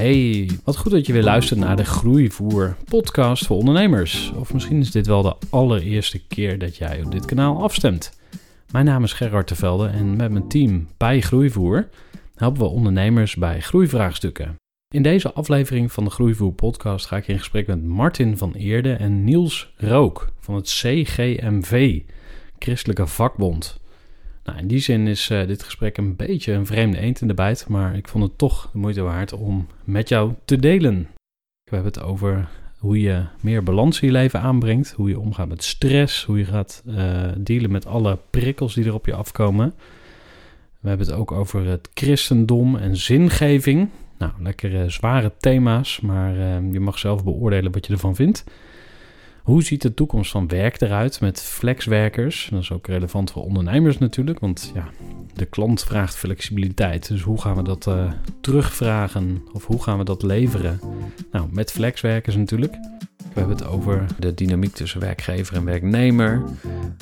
Hey, wat goed dat je weer luistert naar de Groeivoer podcast voor ondernemers. Of misschien is dit wel de allereerste keer dat jij op dit kanaal afstemt. Mijn naam is Gerard Tevelde en met mijn team bij Groeivoer helpen we ondernemers bij groeivraagstukken. In deze aflevering van de Groeivoer podcast ga ik in gesprek met Martin van Eerde en Niels Rook van het CGMV, Christelijke Vakbond. Nou, in die zin is uh, dit gesprek een beetje een vreemde eend in de bijt, maar ik vond het toch de moeite waard om met jou te delen. We hebben het over hoe je meer balans in je leven aanbrengt, hoe je omgaat met stress, hoe je gaat uh, dealen met alle prikkels die er op je afkomen. We hebben het ook over het christendom en zingeving. Nou, lekkere zware thema's, maar uh, je mag zelf beoordelen wat je ervan vindt. Hoe ziet de toekomst van werk eruit met flexwerkers? Dat is ook relevant voor ondernemers natuurlijk, want ja, de klant vraagt flexibiliteit. Dus hoe gaan we dat uh, terugvragen of hoe gaan we dat leveren? Nou, met flexwerkers natuurlijk. We hebben het over de dynamiek tussen werkgever en werknemer,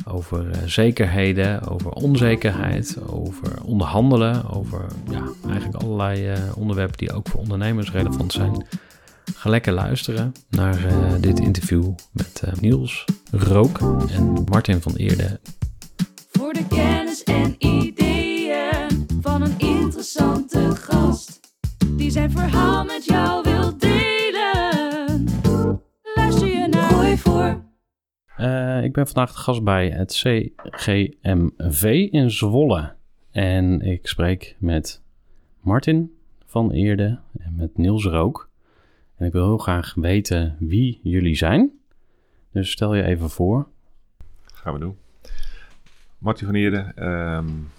over uh, zekerheden, over onzekerheid, over onderhandelen, over ja, eigenlijk allerlei uh, onderwerpen die ook voor ondernemers relevant zijn. Ga lekker luisteren naar uh, dit interview met uh, Niels Rook en Martin van Eerde. Voor de kennis en ideeën van een interessante gast die zijn verhaal met jou wil delen. Luister je naar Gooi voor. Uh, ik ben vandaag de gast bij het CGMV in Zwolle. En ik spreek met Martin van Eerde en met Niels Rook. En ik wil heel graag weten wie jullie zijn. Dus stel je even voor. Gaan we doen. Martin van Eerde, um,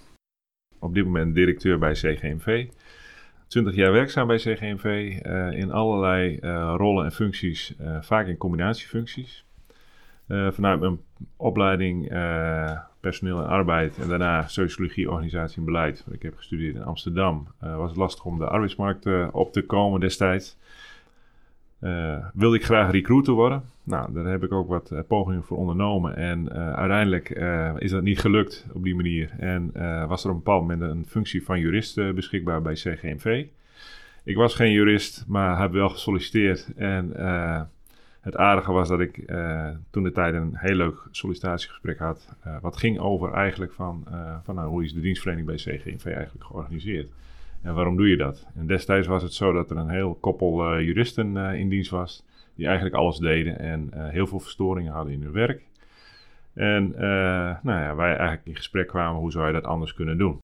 op dit moment directeur bij CGMV. 20 jaar werkzaam bij CGMV uh, in allerlei uh, rollen en functies, uh, vaak in combinatiefuncties. vanuit mijn opleiding personeel en arbeid en daarna sociologie, organisatie en beleid. Ik heb gestudeerd in Amsterdam. was het lastig om de arbeidsmarkt op te komen destijds. Uh, wilde ik graag recruiter worden. Nou, daar heb ik ook wat uh, pogingen voor ondernomen. En uh, uiteindelijk is dat niet gelukt op die manier. En was er op een bepaald moment een functie van jurist beschikbaar bij CGMV. Ik was geen jurist, maar heb wel gesolliciteerd. En het aardige was dat ik toen de tijd een heel leuk sollicitatiegesprek had. wat ging over eigenlijk van, van nou, hoe is de dienstverlening bij CGMV eigenlijk georganiseerd. En waarom doe je dat? En destijds was het zo dat er een heel koppel uh, juristen uh, in dienst was, die eigenlijk alles deden en uh, heel veel verstoringen hadden in hun werk. En nou ja, wij eigenlijk in gesprek kwamen, hoe zou je dat anders kunnen doen?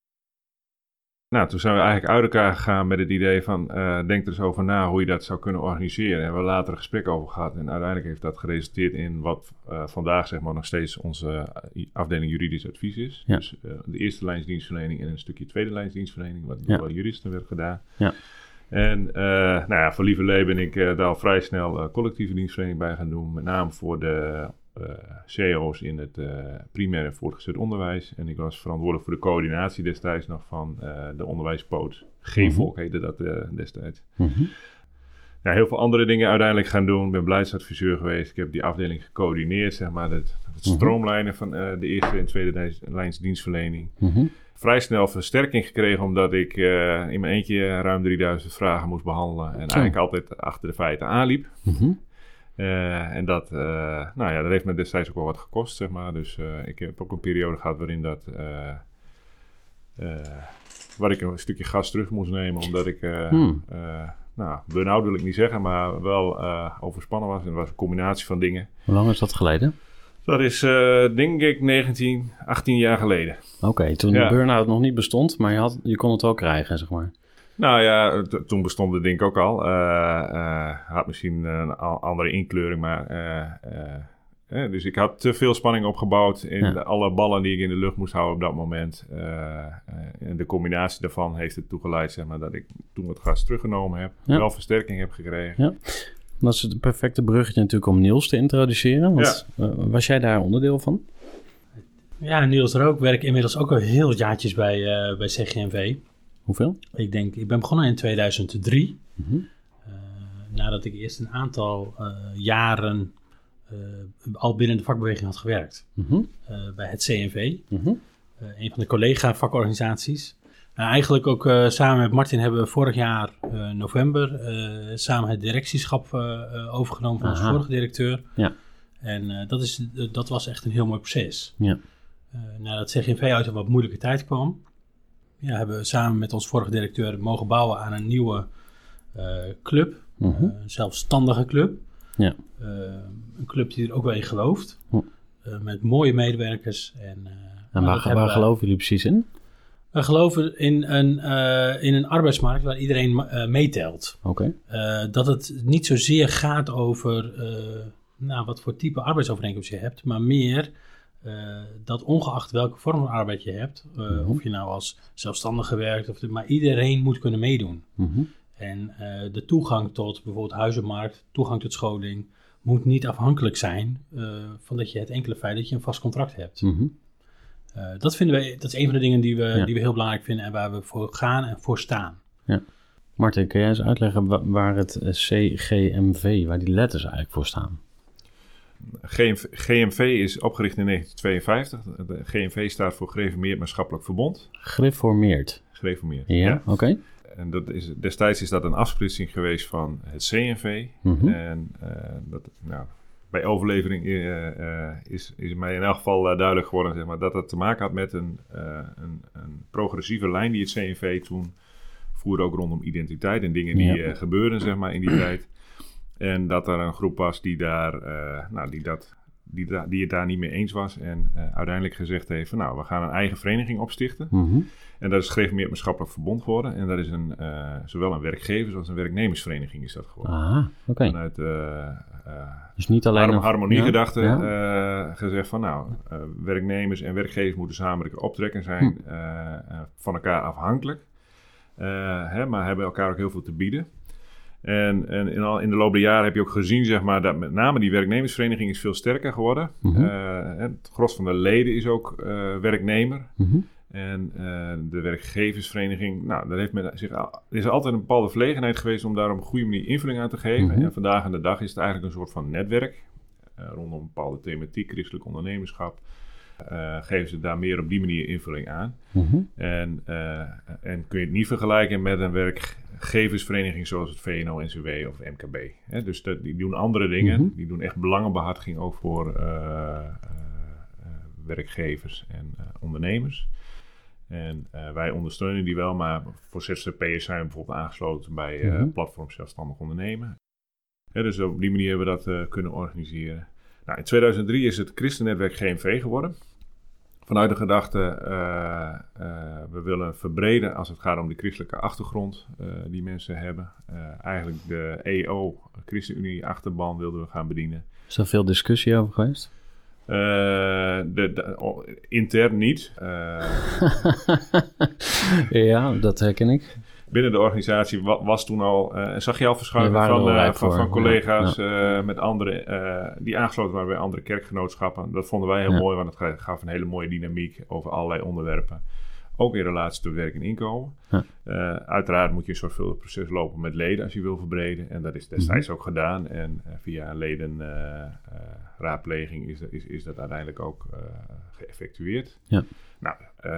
Nou, toen zijn we eigenlijk uit elkaar gegaan met het idee van, uh, denk er eens over na hoe je dat zou kunnen organiseren. En we hebben later een gesprek over gehad. En uiteindelijk heeft dat geresulteerd in wat uh, vandaag zeg maar nog steeds onze afdeling juridisch advies is. Ja. Dus uh, de eerste lijnsdienstverlening en een stukje tweede lijnsdienstverlening, wat Ja. door juristen werd gedaan. Ja. En nou ja, voor Lieverlee ben ik daar al vrij snel collectieve dienstverlening bij gaan doen. Met name voor de CEO's in het uh, primair en voortgezet onderwijs. En ik was verantwoordelijk voor de coördinatie destijds nog van uh, de onderwijspoot. G-Volk heette dat destijds. Mhm. ja, heel veel andere dingen uiteindelijk gaan doen. Ik ben beleidsadviseur geweest. Ik heb die afdeling gecoördineerd, zeg maar. Het, het Mhm. stroomlijnen van eh, de eerste en tweede lijns- dienstverlening. Mhm. Vrij snel versterking gekregen omdat ik eh, in mijn eentje ruim 3000 vragen moest behandelen. En eigenlijk altijd achter de feiten aanliep. Eh, en dat, eh, nou ja, dat heeft me destijds ook wel wat gekost, zeg maar. Dus eh, ik heb ook een periode gehad waarin dat... waar ik een stukje gas terug moest nemen, omdat ik... Hmm. nou, burn-out wil ik niet zeggen, maar wel overspannen was. En het was een combinatie van dingen. Hoe lang is dat geleden? Dat is, denk ik, 19, 18 jaar geleden. Oké, toen Ja. de burn-out nog niet bestond, maar je, had, je kon het wel krijgen, zeg maar. Nou ja, t- toen bestond het denk ik ook al. Eh, eh, had misschien een a- andere inkleuring, maar... eh, eh, eh, dus ik had te veel spanning opgebouwd in Ja. de- alle ballen die ik in de lucht moest houden op dat moment. En de combinatie daarvan heeft er toegeleid zeg maar, dat ik toen het gas teruggenomen heb. Ja. Wel versterking heb gekregen. Ja. Dat is het perfecte bruggetje natuurlijk om Niels te introduceren. Want, was jij daar onderdeel van? Ja, Niels Rook werk inmiddels ook al heel jaartjes bij, eh, bij CGNV. Hoeveel? Ik denk, ik ben begonnen in 2003. Mhm. Eh, nadat ik eerst een aantal eh, jaren eh, al binnen de vakbeweging had gewerkt. Mhm. bij het CNV, Mhm. een van de collega-vakorganisaties. Eigenlijk ook samen met Martin hebben we vorig jaar november samen het directieschap overgenomen van onze vorige directeur. Ja. En dat, is, dat was echt een heel mooi proces. Ja. Nadat CGNV uit een wat moeilijke tijd kwam, ja, hebben we samen met onze vorige directeur mogen bouwen aan een nieuwe eh, club. Mhm. Eh, een zelfstandige club. Ja. Eh, een club die er ook wel in gelooft. Hm. Met mooie medewerkers. En, En waar, geloven jullie precies in? We geloven in een, in een arbeidsmarkt waar iedereen meetelt. Oké. Dat het niet zozeer gaat over nou, wat voor type arbeidsovereenkomst je hebt, maar meer eh, dat ongeacht welke vorm van arbeid je hebt, eh, Mhm. of je nou als zelfstandige werkt, of, maar iedereen moet kunnen meedoen. Mhm. En eh, de toegang tot bijvoorbeeld huizenmarkt, toegang tot scholing, moet niet afhankelijk zijn van dat je het enkele feit dat je een vast contract hebt. Mhm. Dat vinden wij, dat is een van de dingen die we, Ja. die we heel belangrijk vinden en waar we voor gaan en voor staan. Martin, kun jij eens uitleggen wa- waar het CGMV, waar die letters eigenlijk voor staan? GMV, GMV is opgericht in 1952. De GMV staat voor Gereformeerd Maatschappelijk Verbond. Gereformeerd. Gereformeerd. Ja, oké. En dat is, destijds is dat een afsplitsing geweest van het CNV. Mhm. En eh, dat, nou, bij overlevering eh, eh, is, is mij in elk geval duidelijk geworden zeg maar, dat het te maken had met een, een, een progressieve lijn die het CNV toen voerde, ook rondom identiteit en dingen die Ja. gebeurden zeg maar, in die tijd. En dat er een groep was die, daar, eh, nou, die, dat, die, die het daar niet mee eens was. En eh, uiteindelijk gezegd heeft van nou, we gaan een eigen vereniging opstichten. Mhm. En dat is gereformeerd maatschappelijk verbond geworden. En dat is een, eh, zowel een werkgevers- als een werknemersvereniging is dat geworden. Aha, oké. Vanuit eh, Dus niet alleen... harm- harmoniegedachte Ja, gezegd van nou, werknemers en werkgevers moeten samen optrekken zijn Hm. van elkaar afhankelijk. Hè, maar hebben elkaar ook heel veel te bieden. En, en in, al, in de loop der jaren heb je ook gezien zeg maar, dat met name die werknemersvereniging is veel sterker geworden. Mhm. Eh, het gros van de leden is ook eh, werknemer. Mhm. En eh, de werkgeversvereniging, nou, daar heeft men zich, al- er is altijd een bepaalde verlegenheid geweest om daar op een goede manier invulling aan te geven. Mhm. En vandaag aan de dag is het eigenlijk een soort van netwerk rondom een bepaalde thematiek, christelijk ondernemerschap. Eh, geven ze daar meer op die manier invulling aan. En, en kun je het niet vergelijken met een werkgeversvereniging zoals het VNO-NCW of MKB. Hè? Dus die doen andere dingen. Mhm. Die doen echt belangenbehartiging ook voor eh, eh, eh, werkgevers en ondernemers. En wij ondersteunen die wel, maar voor ZZP'ers zijn we bijvoorbeeld aangesloten bij Mhm. platform Zelfstandig Ondernemen. Ja, dus op die manier hebben we dat kunnen organiseren. Nou, in 2003 is het Christennetwerk GMV geworden. Vanuit de gedachte, eh, eh, we willen verbreden als het gaat om de christelijke achtergrond eh, die mensen hebben. Eigenlijk de EO, ChristenUnie achterban, wilden we gaan bedienen. Is er veel discussie over geweest? De, intern niet. Ja, dat herken ik. Binnen de organisatie wa- was toen al, eh, zag je al Er verschuiving van, al eh, van, van collega's eh, met andere, eh, die aangesloten waren bij andere kerkgenootschappen. Dat vonden wij heel Ja. mooi, want het ga- gaf een hele mooie dynamiek over allerlei onderwerpen. Ook in relatie tot werk en inkomen. Ja. Uiteraard moet je een zorgvuldig proces lopen met leden als je wil verbreden. En dat is destijds ook gedaan. En via ledenraadpleging is, is, is dat uiteindelijk ook geëffectueerd. Ja. Nou,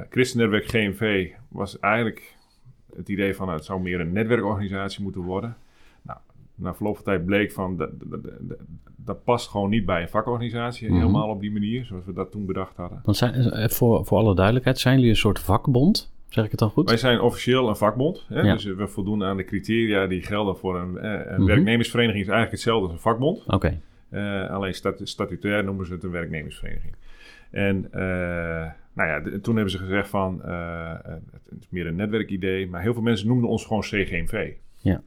Christennetwerk GMV was eigenlijk het idee van nou, het zou meer een netwerkorganisatie moeten worden. Nou, na verloop van tijd bleek van dat, dat, dat, dat past gewoon niet bij een vakorganisatie Mhm. helemaal op die manier zoals we dat toen bedacht hadden. Want zijn, eh, voor, voor alle duidelijkheid, zijn jullie een soort vakbond? Zeg ik het dan goed? Wij zijn officieel een vakbond, hè? Ja. dus we voldoen aan de criteria die gelden voor een, eh, een Mhm. werknemersvereniging. is eigenlijk hetzelfde als een vakbond. Oké, Eh, alleen statu- statutair noemen ze het een werknemersvereniging. En nou ja, de- toen hebben ze gezegd van, eh, het is meer een netwerkidee, maar heel veel mensen noemden ons gewoon CGMV. Ja.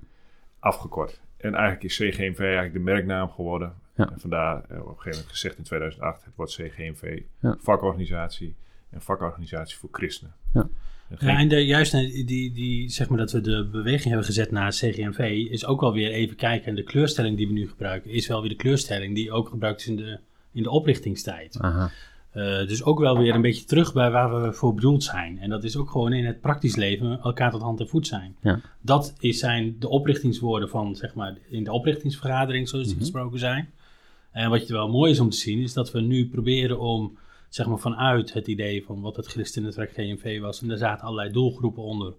Afgekort. En eigenlijk is CGMV eigenlijk de merknaam geworden. Ja. En vandaar eh, op een gegeven moment gezegd in 2008, het wordt CGMV, Ja. vakorganisatie en vakorganisatie voor christenen. Ja. En geen- Ja, en de, juist eh, die, die, zeg maar dat we de beweging hebben gezet naar CGMV, is ook wel weer even kijken. En de kleurstelling die we nu gebruiken, is wel weer de kleurstelling die ook gebruikt is in de, in de oprichtingstijd. aha. Eh, dus ook wel weer een beetje terug bij waar we voor bedoeld zijn. En dat is ook gewoon in het praktisch leven elkaar tot hand en voet zijn. Ja. Dat is zijn de oprichtingswoorden van, zeg maar, in de oprichtingsvergadering zoals die Mhm. gesproken zijn. En wat je wel mooi is om te zien, is dat we nu proberen om, zeg maar, vanuit het idee van wat het Christennetwerk GMV was. En daar zaten allerlei doelgroepen onder.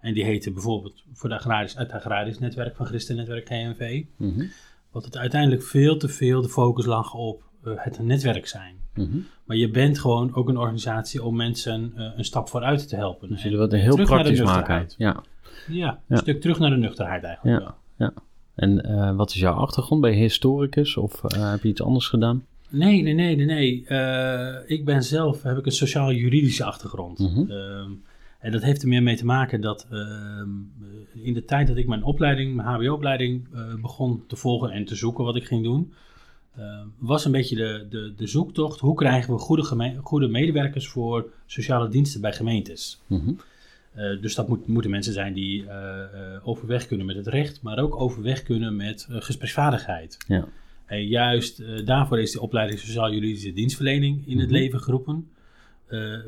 En die heten bijvoorbeeld voor de agrarisch, het agrarisch netwerk van Christennetwerk GMV. Mhm. Wat het uiteindelijk veel te veel de focus lag op eh, het netwerk zijn. Mhm. Maar je bent gewoon ook een organisatie om mensen eh, een stap vooruit te helpen. Dus jullie willen heel praktisch maken. Ja. Ja, een Ja. stuk terug naar de nuchterheid eigenlijk Ja. wel. En eh, wat is jouw achtergrond? Ben je historicus of eh, heb je iets anders gedaan? Nee, nee, nee, nee. nee. Ik ben zelf, heb ik een sociaal-juridische achtergrond. Mhm. Ehm, en dat heeft er meer mee te maken dat ehm, in de tijd dat ik mijn opleiding, mijn hbo-opleiding, begon te volgen en te zoeken wat ik ging doen, ehm, was een beetje de, de, de zoektocht. Hoe krijgen we goede, goede medewerkers voor sociale diensten bij gemeentes? Eh, dus dat moet, moeten mensen zijn die eh, eh, overweg kunnen met het recht, maar ook overweg kunnen met gespreksvaardigheid. Ja. En juist daarvoor is de opleiding Sociaal-Juridische Dienstverlening in het Mhm. leven geroepen.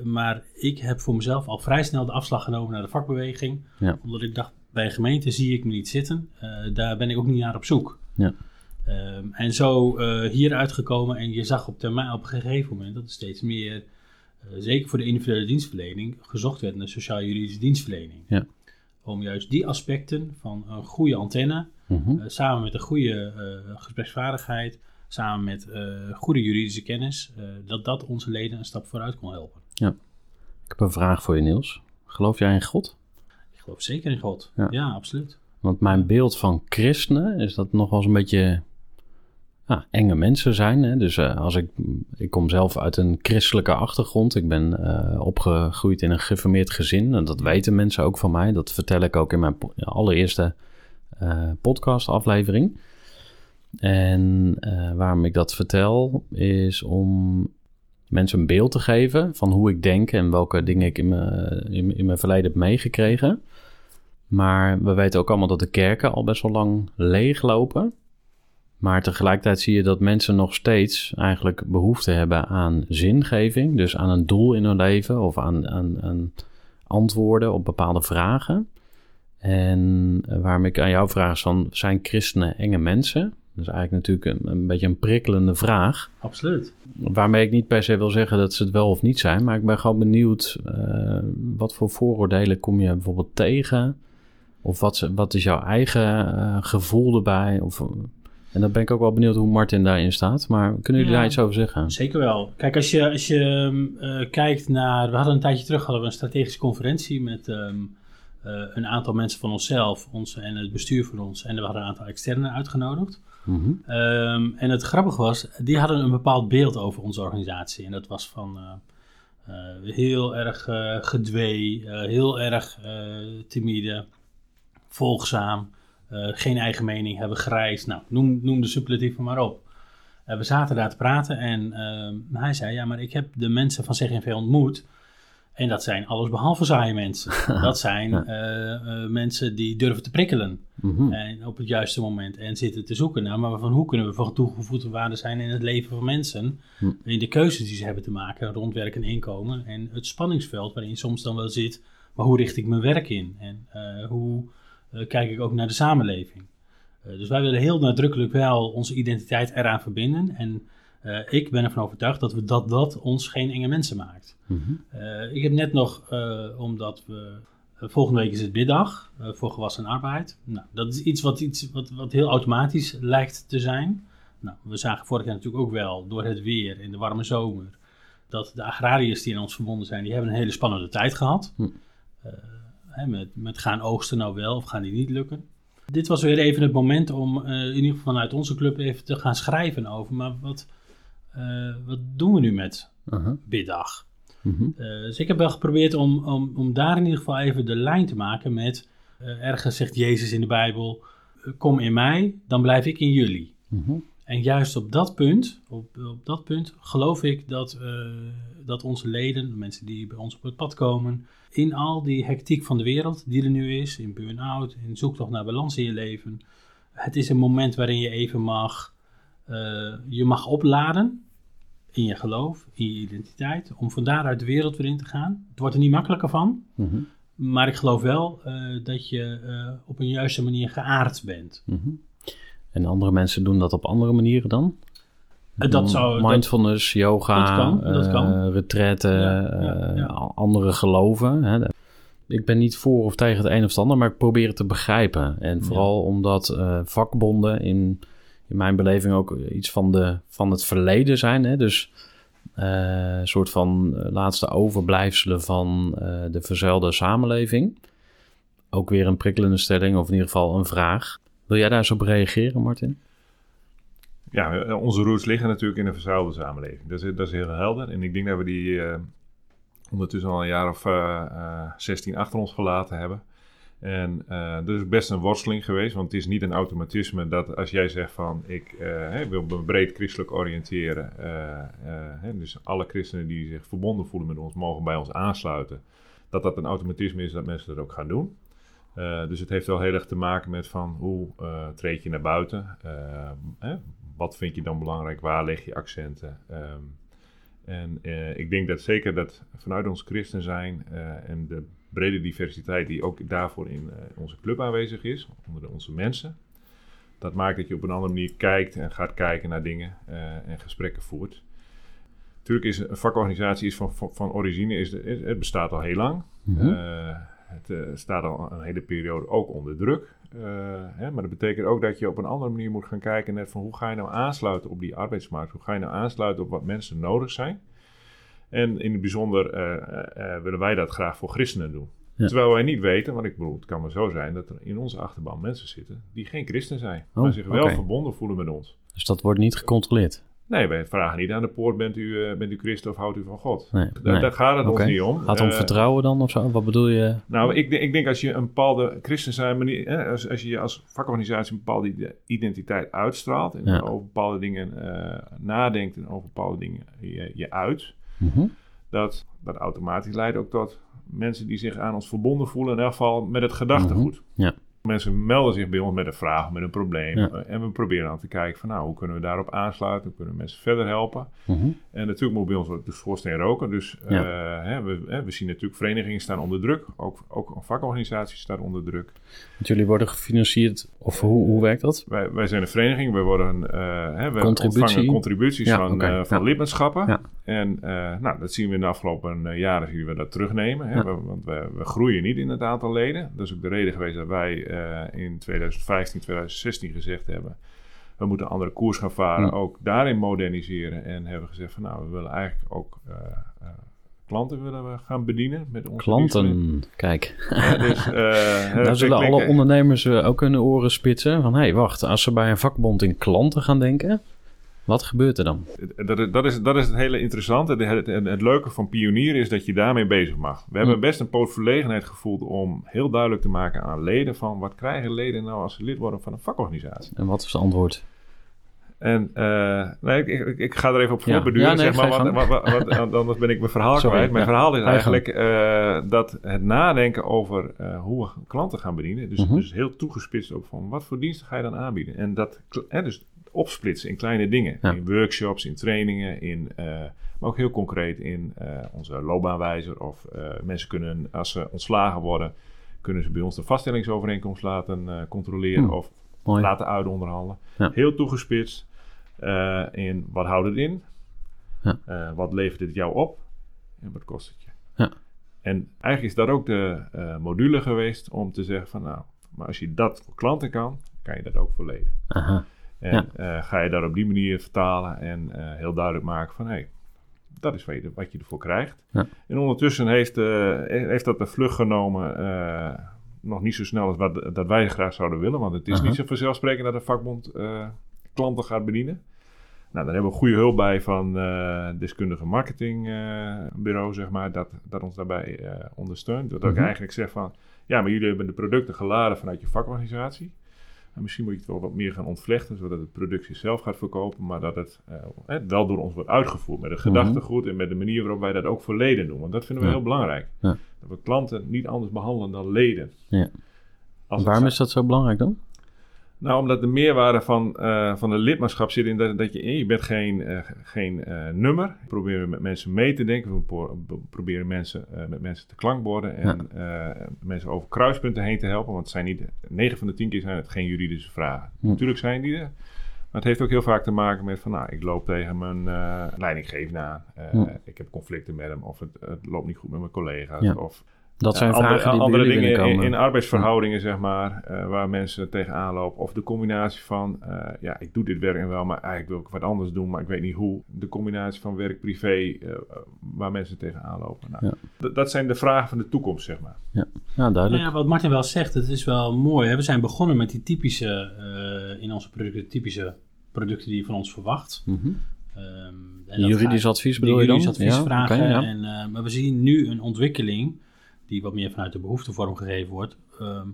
Maar ik heb voor mezelf al vrij snel de afslag genomen naar de vakbeweging. Ja. Omdat ik dacht, bij een gemeente zie ik me niet zitten. Daar ben ik ook niet naar op zoek. Ja. Ehm, en zo eh hier uitgekomen en je zag op termijn op een gegeven moment dat er steeds meer, eh, zeker voor de individuele dienstverlening, gezocht werd naar sociaal-juridische dienstverlening. Ja. Om juist die aspecten van een goede antenne, Mhm. eh, samen met een goede gespreksvaardigheid, samen met goede juridische kennis, dat dat onze leden een stap vooruit kon helpen. Ik heb een vraag voor je, Niels. Geloof jij in God? Ik geloof zeker in God. Ja. Ja, absoluut. Want mijn beeld van christenen is dat nog wel eens een beetje enge mensen zijn. Hè? Dus eh, als ik, ik kom zelf uit een christelijke achtergrond. Ik ben eh, opgegroeid in een geformeerd gezin. En dat weten mensen ook van mij. Dat vertel ik ook in mijn allereerste eh podcastaflevering. En waarom ik dat vertel is om mensen een beeld te geven van hoe ik denk en welke dingen ik in mijn, in, in mijn verleden heb meegekregen. Maar we weten ook allemaal dat de kerken al best wel lang leeglopen. Maar tegelijkertijd zie je dat mensen nog steeds eigenlijk behoefte hebben aan zingeving. Dus aan een doel in hun leven of aan, aan, aan antwoorden op bepaalde vragen. En waarom ik aan jou vraag is van, zijn christenen enge mensen? Dat is eigenlijk natuurlijk een, een beetje een prikkelende vraag. Absoluut. Waarmee ik niet per se wil zeggen dat ze het wel of niet zijn. Maar ik ben gewoon benieuwd, eh, wat voor vooroordelen kom je bijvoorbeeld tegen? Of wat, wat is jouw eigen eh, gevoel erbij? Of, en dan ben ik ook wel benieuwd hoe Martin daarin staat. Maar kunnen jullie Ja. daar iets over zeggen? Zeker wel. Kijk, als je, als je ehm, eh, kijkt naar. We hadden een tijdje terug hadden we een strategische conferentie met ehm, eh, een aantal mensen van onszelf ons, en het bestuur van ons. En we hadden een aantal externen uitgenodigd. Mhm. Ehm, en het grappige was, die hadden een bepaald beeld over onze organisatie. En dat was van eh, eh, heel erg eh, gedwee, heel erg eh, timide, volgzaam, geen eigen mening, hebben grijs. Nou, noem, noem de superlatieven maar op. Eh, we zaten daar te praten en ehm, hij zei, ja, maar ik heb de mensen van CGNV ontmoet. En dat zijn allesbehalve saaie mensen. Dat zijn Ja. eh, eh, mensen die durven te prikkelen. Mhm. En op het juiste moment. En zitten te zoeken naar, maar van hoe kunnen we van toegevoegde waarde zijn in het leven van mensen. Hm. In de keuzes die ze hebben te maken rond werk en inkomen. En het spanningsveld waarin soms dan wel zit. Maar hoe richt ik mijn werk in? En eh, hoe eh, kijk ik ook naar de samenleving? Eh, dus wij willen heel nadrukkelijk wel onze identiteit eraan verbinden. En eh, ik ben ervan overtuigd dat we dat, dat ons geen enge mensen maakt. Mhm. Eh, ik heb net nog, eh, omdat we. eh, volgende week is het biddag eh, voor gewassen arbeid. Nou, dat is iets, wat, iets wat, wat heel automatisch lijkt te zijn. Nou, we zagen vorig jaar natuurlijk ook wel door het weer in de warme zomer. dat de agrariërs die aan ons verbonden zijn, die hebben een hele spannende tijd gehad. Hm. Hè, met, met gaan oogsten nou wel of gaan die niet lukken. Dit was weer even het moment om eh, in ieder geval vanuit onze club even te gaan schrijven over. Maar wat, eh, wat doen we nu met Aha. biddag? Mhm. Eh, dus ik heb wel geprobeerd om, om, om daar in ieder geval even de lijn te maken met... ergens zegt Jezus in de Bijbel, kom in mij, dan blijf ik in jullie. Mhm. En juist op dat punt, op, op dat punt geloof ik dat, eh, dat onze leden, de mensen die bij ons op het pad komen... in al die hectiek van de wereld die er nu is, in burn-out, in zoektocht naar balans in je leven... het is een moment waarin je even mag, eh, je mag opladen in je geloof, in je identiteit, om van daaruit de wereld weer in te gaan. Het wordt er niet makkelijker van, Mhm. maar ik geloof wel eh, dat je op een juiste manier geaard bent. Mhm. En andere mensen doen dat op andere manieren dan? Dat zou, dat, Mindfulness, yoga, dat kan, dat eh, kan. retraite, Ja, ja, eh, andere geloven. Hè. Ik ben niet voor of tegen het een of het ander, maar ik probeer het te begrijpen. En vooral omdat eh, vakbonden in, in mijn beleving ook iets van, de, van het verleden zijn. Hè. Dus een soort van laatste overblijfselen van de verzuilde samenleving. Ook weer een prikkelende stelling, of in ieder geval een vraag. Wil jij daar eens op reageren, Martin? Ja, eh, onze roots liggen natuurlijk in een verzuilde samenleving. Dat is, dat is heel helder. En ik denk dat we die eh, ondertussen al een jaar of eh, eh, 16 achter ons gelaten hebben. En eh dat is best een worsteling geweest, want het is niet een automatisme dat als jij zegt van ik wil me breed christelijk oriënteren, dus alle christenen die zich verbonden voelen met ons mogen bij ons aansluiten, dat dat een automatisme is dat mensen dat ook gaan doen. Eh, dus het heeft wel heel erg te maken met van hoe eh, treed je naar buiten, Eh, hè, wat vind je dan belangrijk, waar leg je accenten. Ehm, en ik denk dat zeker dat vanuit ons christen zijn en de brede diversiteit die ook daarvoor in onze club aanwezig is, onder de- onze mensen, dat maakt dat je op een andere manier kijkt en gaat kijken naar dingen en gesprekken voert. Natuurlijk is een vakorganisatie is van, van, van origine, is, het bestaat al heel lang. Eh, het eh, staat al een hele periode ook onder druk. Eh, hè, maar dat betekent ook dat je op een andere manier moet gaan kijken net van hoe ga je nou aansluiten op die arbeidsmarkt? Hoe ga je nou aansluiten op wat mensen nodig zijn? En in het bijzonder eh, willen wij dat graag voor christenen doen. Ja. Terwijl wij niet weten, want ik bedoel, het kan maar zo zijn dat er in onze achterban mensen zitten die geen christen zijn, Oh, maar zich wel verbonden voelen met ons. Dus dat wordt niet gecontroleerd. Nee, wij vragen niet aan de poort, bent u, eh, bent u christen of houdt u van God? Nee, Daar, nee. daar gaat het ons niet om. Gaat het om Eh, vertrouwen dan of zo? Wat bedoel je? nou, ik, denk- ik denk als je een bepaalde christen zijn manier, als, als je als vakorganisatie een bepaalde ide- identiteit uitstraalt en Ja. over bepaalde dingen eh, nadenkt en over bepaalde dingen je, je uit, Mhm. dat dat automatisch leidt ook tot mensen die zich aan ons verbonden voelen, in elk geval met het gedachtegoed. Mhm. Ja. Mensen melden zich bij ons met een vraag, of met een probleem. Ja. eh, En we proberen dan te kijken van nou, hoe kunnen we daarop aansluiten? Hoe kunnen we mensen verder helpen? Mhm. En natuurlijk moet bij ons ook de schoorsteen roken. Dus Ja. eh, hè, we, hè, we zien natuurlijk verenigingen staan onder druk. Ook, ook een vakorganisatie staat onder druk. Want jullie worden gefinancierd, of hoe, hoe werkt dat? Wij, wij zijn een vereniging. We, worden, eh, hè, we Contributie? ontvangen contributies Ja, van, eh, van lidmaatschappen. En eh, nou, dat zien we in de afgelopen eh, jaren zien we dat terugnemen. Hè. We- want we, we groeien niet in het aantal leden. Dat is ook de reden geweest dat wij eh, in 2015, 2016 gezegd hebben... we moeten een andere koers gaan varen. Ja. Ook daarin moderniseren. En hebben gezegd van nou, we willen eigenlijk ook... eh, eh, Klanten willen we gaan bedienen met onze. Klanten, kijk. Ja, dus, eh, Daar dat zullen alle ondernemers eh, ook hun oren spitsen. Van, hé, hey, wacht, als ze bij een vakbond in klanten gaan denken, wat gebeurt er dan? Dat, is- dat, is, dat is het hele interessante. Het, het, leuke van pionier is dat je daarmee bezig mag. We hebben Hm. best een poot verlegenheid gevoeld om heel duidelijk te maken aan leden van wat krijgen leden nou als ze lid worden van een vakorganisatie. En wat is het antwoord? En eh, nee, ik, ik, ik ga er even op Ja. voorbeduren, Ja, nee, zeg maar, want, wat, wat, wat- anders ben ik mijn verhaal Sorry, kwijt. Mijn ja. verhaal is eigenlijk eh, dat het nadenken over eh, hoe we klanten gaan bedienen, dus, Mhm. dus heel toegespitst op van wat voor diensten ga je dan aanbieden. En dat hè, dus opsplitsen in kleine dingen, Ja. in workshops, in trainingen, in, eh, maar ook heel concreet in eh, onze loopbaanwijzer. Of eh, mensen kunnen, als ze ontslagen worden, kunnen ze bij ons de vaststellingsovereenkomst laten controleren Hmm. of Mooi. laten uitonderhandelen. Ja. Heel toegespitst in wat houdt het in, Ja. Wat levert het jou op en wat kost het je. Ja. En eigenlijk is dat ook de module geweest om te zeggen van nou, maar als je dat voor klanten kan, kan je dat ook voor leden. Aha. En Ja. eh, ga je dat op die manier vertalen en eh, heel duidelijk maken van hé, hey, dat is wat je, wat je ervoor krijgt. Ja. En ondertussen heeft, eh, heeft dat de vlucht genomen, nog niet zo snel als wat, dat wij graag zouden willen. Want het is niet zo vanzelfsprekend dat een vakbond klanten gaat bedienen. Nou, daar hebben we goede hulp bij van eh deskundige marketingbureau, zeg maar, dat, dat ons daarbij ondersteunt. Dat ik Mhm. eigenlijk zeg van, ja, maar jullie hebben de producten geladen vanuit je vakorganisatie. En misschien moet je het wel wat meer gaan ontvlechten, zodat het product zichzelf gaat verkopen, maar dat het eh, wel door ons wordt uitgevoerd met het Mhm. gedachtegoed en met de manier waarop wij dat ook voor leden doen. Want dat vinden we Ja. heel belangrijk. Ja. Dat we klanten niet anders behandelen dan leden. Ja. Als Waarom is dat zo belangrijk dan? Nou, omdat de meerwaarde van, eh, van de lidmaatschap zit in dat, dat je, je bent geen, eh, geen eh, nummer. We proberen met mensen mee te denken. We pro- we proberen mensen, met mensen te klankborden en mensen over kruispunten heen te helpen. Want het zijn niet, 9 van de 10 keer zijn het geen juridische vragen. Hm. Natuurlijk zijn die er. Maar het heeft ook heel vaak te maken met van, nou, ik loop tegen mijn leidinggevende aan. Hm. Ik heb conflicten met hem of het, het loopt niet goed met mijn collega's. Ja. Of Dat zijn ja, andere, vragen die andere dingen binnenkomen. in, in arbeidsverhoudingen, zeg maar, eh, waar mensen tegenaan lopen. Of de combinatie van, eh, ja, ik doe dit werk en wel, maar eigenlijk wil ik wat anders doen, maar ik weet niet hoe. De combinatie van werk-privé, eh, waar mensen tegenaan lopen. Nou, Ja. dat zijn de vragen van de toekomst, zeg maar. Ja, Nou duidelijk. ja, wat Martin wel zegt, het is wel mooi. Hè? We zijn begonnen met die typische, eh, in onze producten, typische producten die je van ons verwacht. Mhm. Ehm, en Juridisch gaat- advies bedoel je dan? juridisch adviesvragen. Ja, oké, ja. en, eh, maar we zien nu een ontwikkeling, die wat meer vanuit de behoefte vormgegeven wordt, ehm,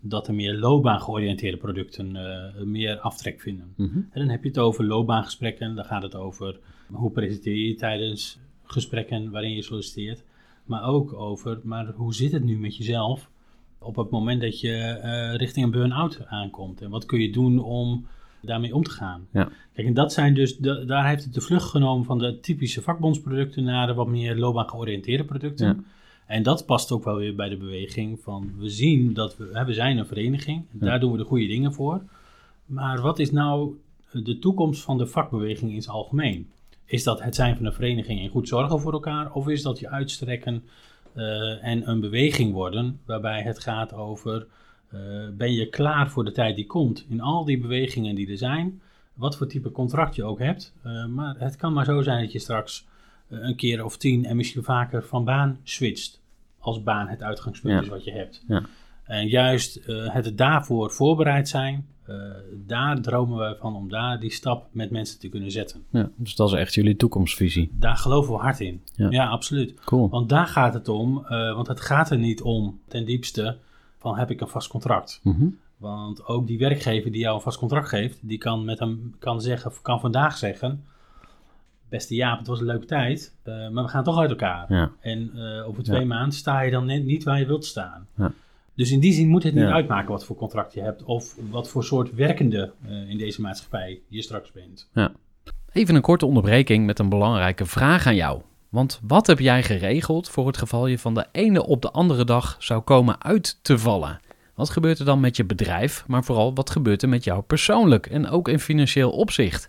dat er meer loopbaangeoriënteerde producten eh, meer aftrek vinden. Mhm. En dan heb je het over loopbaangesprekken, dan gaat het over hoe presenteer je tijdens gesprekken waarin je solliciteert. Maar ook over, maar hoe zit het nu met jezelf op het moment dat je eh, richting een burn-out aankomt? En wat kun je doen om daarmee om te gaan? Ja. Kijk, en dat zijn dus, de- daar heeft het de vlucht genomen van de typische vakbondsproducten naar de wat meer loopbaangeoriënteerde producten. Ja. En dat past ook wel weer bij de beweging van, we zien dat we, hè, we zijn een vereniging, en daar doen we de goede dingen voor. Maar wat is nou de toekomst van de vakbeweging in het algemeen? Is dat het zijn van een vereniging en goed zorgen voor elkaar? Of is dat je uitstrekken eh, en een beweging worden waarbij het gaat over... eh, ben je klaar voor de tijd die komt? In al die bewegingen die er zijn, wat voor type contract je ook hebt. eh, maar het kan maar zo zijn dat je straks een keer of tien en misschien vaker van baan switcht. Als baan het uitgangspunt Ja. is wat je hebt. Ja. En juist eh, het daarvoor voorbereid zijn, eh, daar dromen wij van om daar die stap met mensen te kunnen zetten. Ja, dus dat is echt jullie toekomstvisie. Daar geloven we hard in. Ja. Ja, absoluut. Cool. Want daar gaat het om, eh, want het gaat er niet om ten diepste van heb ik een vast contract. Mhm. Want ook die werkgever die jou een vast contract geeft, die kan, met hem, kan, zeggen, kan vandaag zeggen, beste Jaap, het was een leuke tijd, eh, maar we gaan toch uit elkaar. Ja. En eh, over twee Ja. maanden sta je dan net niet waar je wilt staan. Ja. Dus in die zin moet het niet Ja. uitmaken wat voor contract je hebt of wat voor soort werkende eh, in deze maatschappij je straks bent. Even een korte onderbreking met een belangrijke vraag aan jou. Want wat heb jij geregeld voor het geval je van de ene op de andere dag zou komen uit te vallen? Wat gebeurt er dan met je bedrijf, maar vooral wat gebeurt er met jou persoonlijk en ook in financieel opzicht?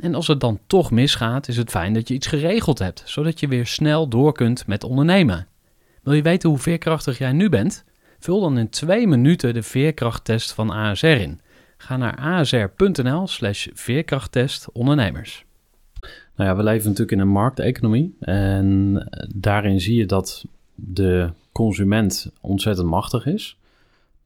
En als het dan toch misgaat, is het fijn dat je iets geregeld hebt, zodat je weer snel door kunt met ondernemen. Wil je weten hoe veerkrachtig jij nu bent? Vul dan in twee minuten de veerkrachttest van ASR in. Ga naar asr.nl slash veerkrachttest ondernemers. Nou ja, we leven natuurlijk in een markteconomie. En daarin zie je dat de consument ontzettend machtig is.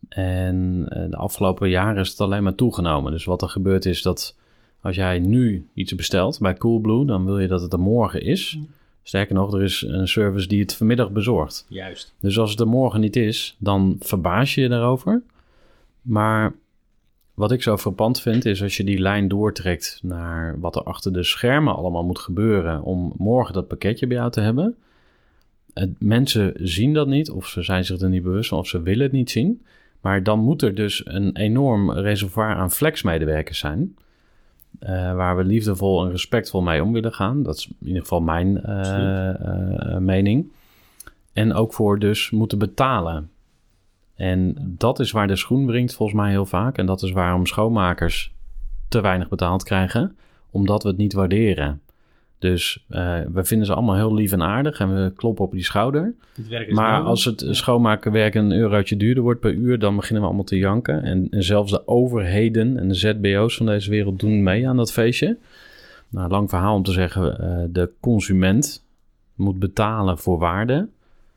En eh, de afgelopen jaren is het alleen maar toegenomen. Dus wat er gebeurt is dat als jij nu iets bestelt bij Coolblue, dan wil je dat het er morgen is. Mm. Sterker nog, er is een service die het vanmiddag bezorgt. Juist. Dus als het er morgen niet is, dan verbaas je je daarover. Maar wat ik zo frappant vind, is als je die lijn doortrekt naar wat er achter de schermen allemaal moet gebeuren om morgen dat pakketje bij jou te hebben. Mensen zien dat niet, of ze zijn zich er niet bewust van, of ze willen het niet zien. Maar dan moet er dus een enorm reservoir aan flexmedewerkers zijn. Eh, waar we liefdevol en respectvol mee om willen gaan. Dat is in ieder geval mijn eh, eh, mening. En ook voor dus moeten betalen. En dat is waar de schoen wringt volgens mij heel vaak. En dat is waarom schoonmakers te weinig betaald krijgen. Omdat we het niet waarderen. Dus eh, we vinden ze allemaal heel lief en aardig. En we kloppen op die schouder. Maar nodig. als het schoonmakenwerk een eurotje duurder wordt per uur, dan beginnen we allemaal te janken. En, en zelfs de overheden en de ZBO's van deze wereld doen mee aan dat feestje. Nou, lang verhaal om te zeggen, eh, de consument moet betalen voor waarde.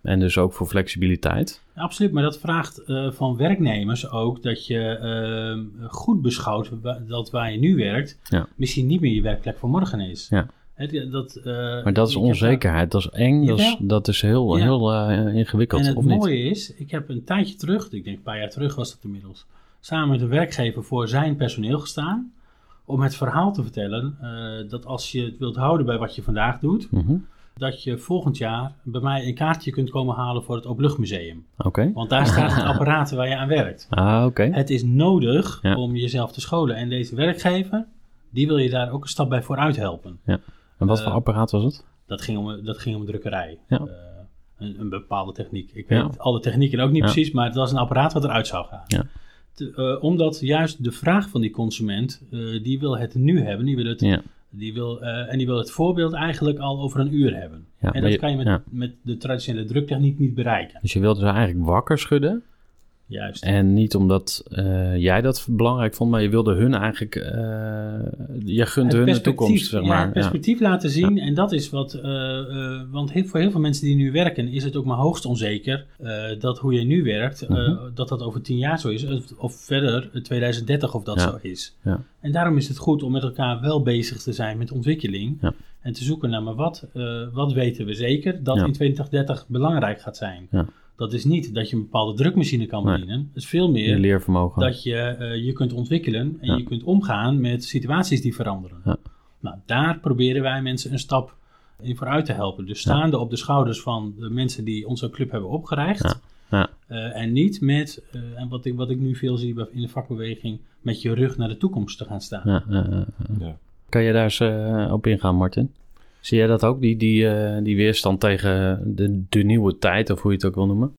En dus ook voor flexibiliteit. Absoluut, maar dat vraagt eh, van werknemers ook dat je eh, goed beschouwt dat waar je nu werkt, Ja. misschien niet meer je werkplek voor morgen is. Ja. Dat, eh, Maar dat is onzekerheid, dat is eng, dat is, dat is heel, Ja. heel eh, ingewikkeld, En het of niet? mooie is, ik heb een tijdje terug, ik denk een paar jaar terug was dat inmiddels, samen met een werkgever voor zijn personeel gestaan. Om het verhaal te vertellen eh, dat als je het wilt houden bij wat je vandaag doet, Mhm. dat je volgend jaar bij mij een kaartje kunt komen halen voor het Openluchtmuseum. Oké. Want daar staat het apparaat waar je aan werkt. Ah, oké. Het is nodig Ja. om jezelf te scholen. En deze werkgever, die wil je daar ook een stap bij vooruit helpen. En wat voor eh, apparaat was het? Dat ging om, dat ging om drukkerij. Ja. Eh, een, een bepaalde techniek. Ik Ja. weet alle technieken ook niet Ja. precies, maar het was een apparaat wat eruit zou gaan. Ja. Te- eh, omdat juist de vraag van die consument, die wil het nu hebben. Die wil het, die wil, en die wil het voorbeeld eigenlijk al over een uur hebben. En dat je- kan je met, met de traditionele druktechniek niet bereiken. Dus je wilde ze eigenlijk wakker schudden. Juist. En niet omdat eh, jij dat belangrijk vond, maar je wilde hun eigenlijk, eh, je gunt hun de toekomst, zeg ja, maar. het perspectief laten zien. En dat is wat, eh, want heel, voor heel veel mensen die nu werken, is het ook maar hoogst onzeker dat hoe je nu werkt, Mhm. dat dat over tien jaar zo is. Of, of verder, eh, 2030 of dat Ja. zo is. Ja. En daarom is het goed om met elkaar wel bezig te zijn met ontwikkeling. Ja. En te zoeken naar, maar wat, wat weten we zeker dat Ja. in 2030 belangrijk gaat zijn. Ja. Dat is niet dat je een bepaalde drukmachine kan Nee. bedienen. Het is veel Je meer leervermogen. dat je eh, je kunt ontwikkelen en Ja. je kunt omgaan met situaties die veranderen. Ja. Nou, daar proberen wij mensen een stap in vooruit te helpen. Dus staande op de schouders van de mensen die onze club hebben opgericht. Ja. Ja. Eh, en niet met, eh, en wat ik, wat ik nu veel zie bij- in de vakbeweging, met je rug naar de toekomst te gaan staan. Ja, ja. Kan je daar eens op ingaan, Martin? Zie jij dat ook, die, die, eh, die weerstand tegen de, de nieuwe tijd, of hoe je het ook wil noemen?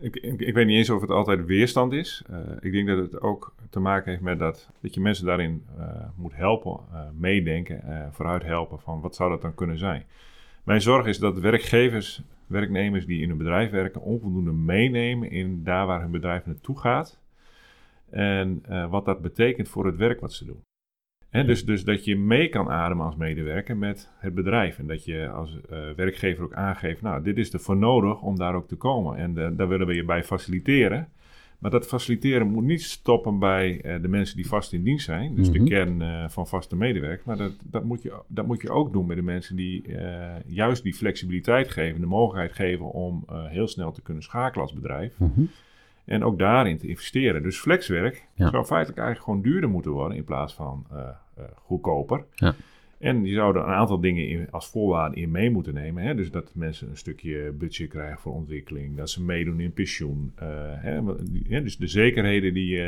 Ik, ik, weet niet eens of het altijd weerstand is. Eh, ik denk dat het ook te maken heeft met dat, dat je mensen daarin eh, moet helpen, meedenken, vooruit helpen van wat zou dat dan kunnen zijn. Mijn zorg is dat werkgevers, werknemers die in een bedrijf werken, onvoldoende meenemen in daar waar hun bedrijf naartoe gaat. En wat dat betekent voor het werk wat ze doen. Dus, dus dat je mee kan ademen als medewerker met het bedrijf. En dat je als eh, werkgever ook aangeeft, nou, dit is er voor nodig om daar ook te komen. En eh, daar willen we je bij faciliteren. Maar dat faciliteren moet niet stoppen bij eh, de mensen die vast in dienst zijn. Dus Mhm. de kern eh, van vaste medewerkers. Maar dat, dat, moet je, dat moet je ook doen bij de mensen die juist die flexibiliteit geven. De mogelijkheid geven om heel snel te kunnen schakelen als bedrijf. Mhm. En ook daarin te investeren. Dus flexwerk Ja. zou feitelijk eigenlijk gewoon duurder moeten worden in plaats van eh, eh, goedkoper. Ja. En je zou er een aantal dingen in, als voorwaarde in mee moeten nemen. Hè? Dus dat mensen een stukje budget krijgen voor ontwikkeling. Dat ze meedoen in pensioen. eh, hè? Dus de zekerheden die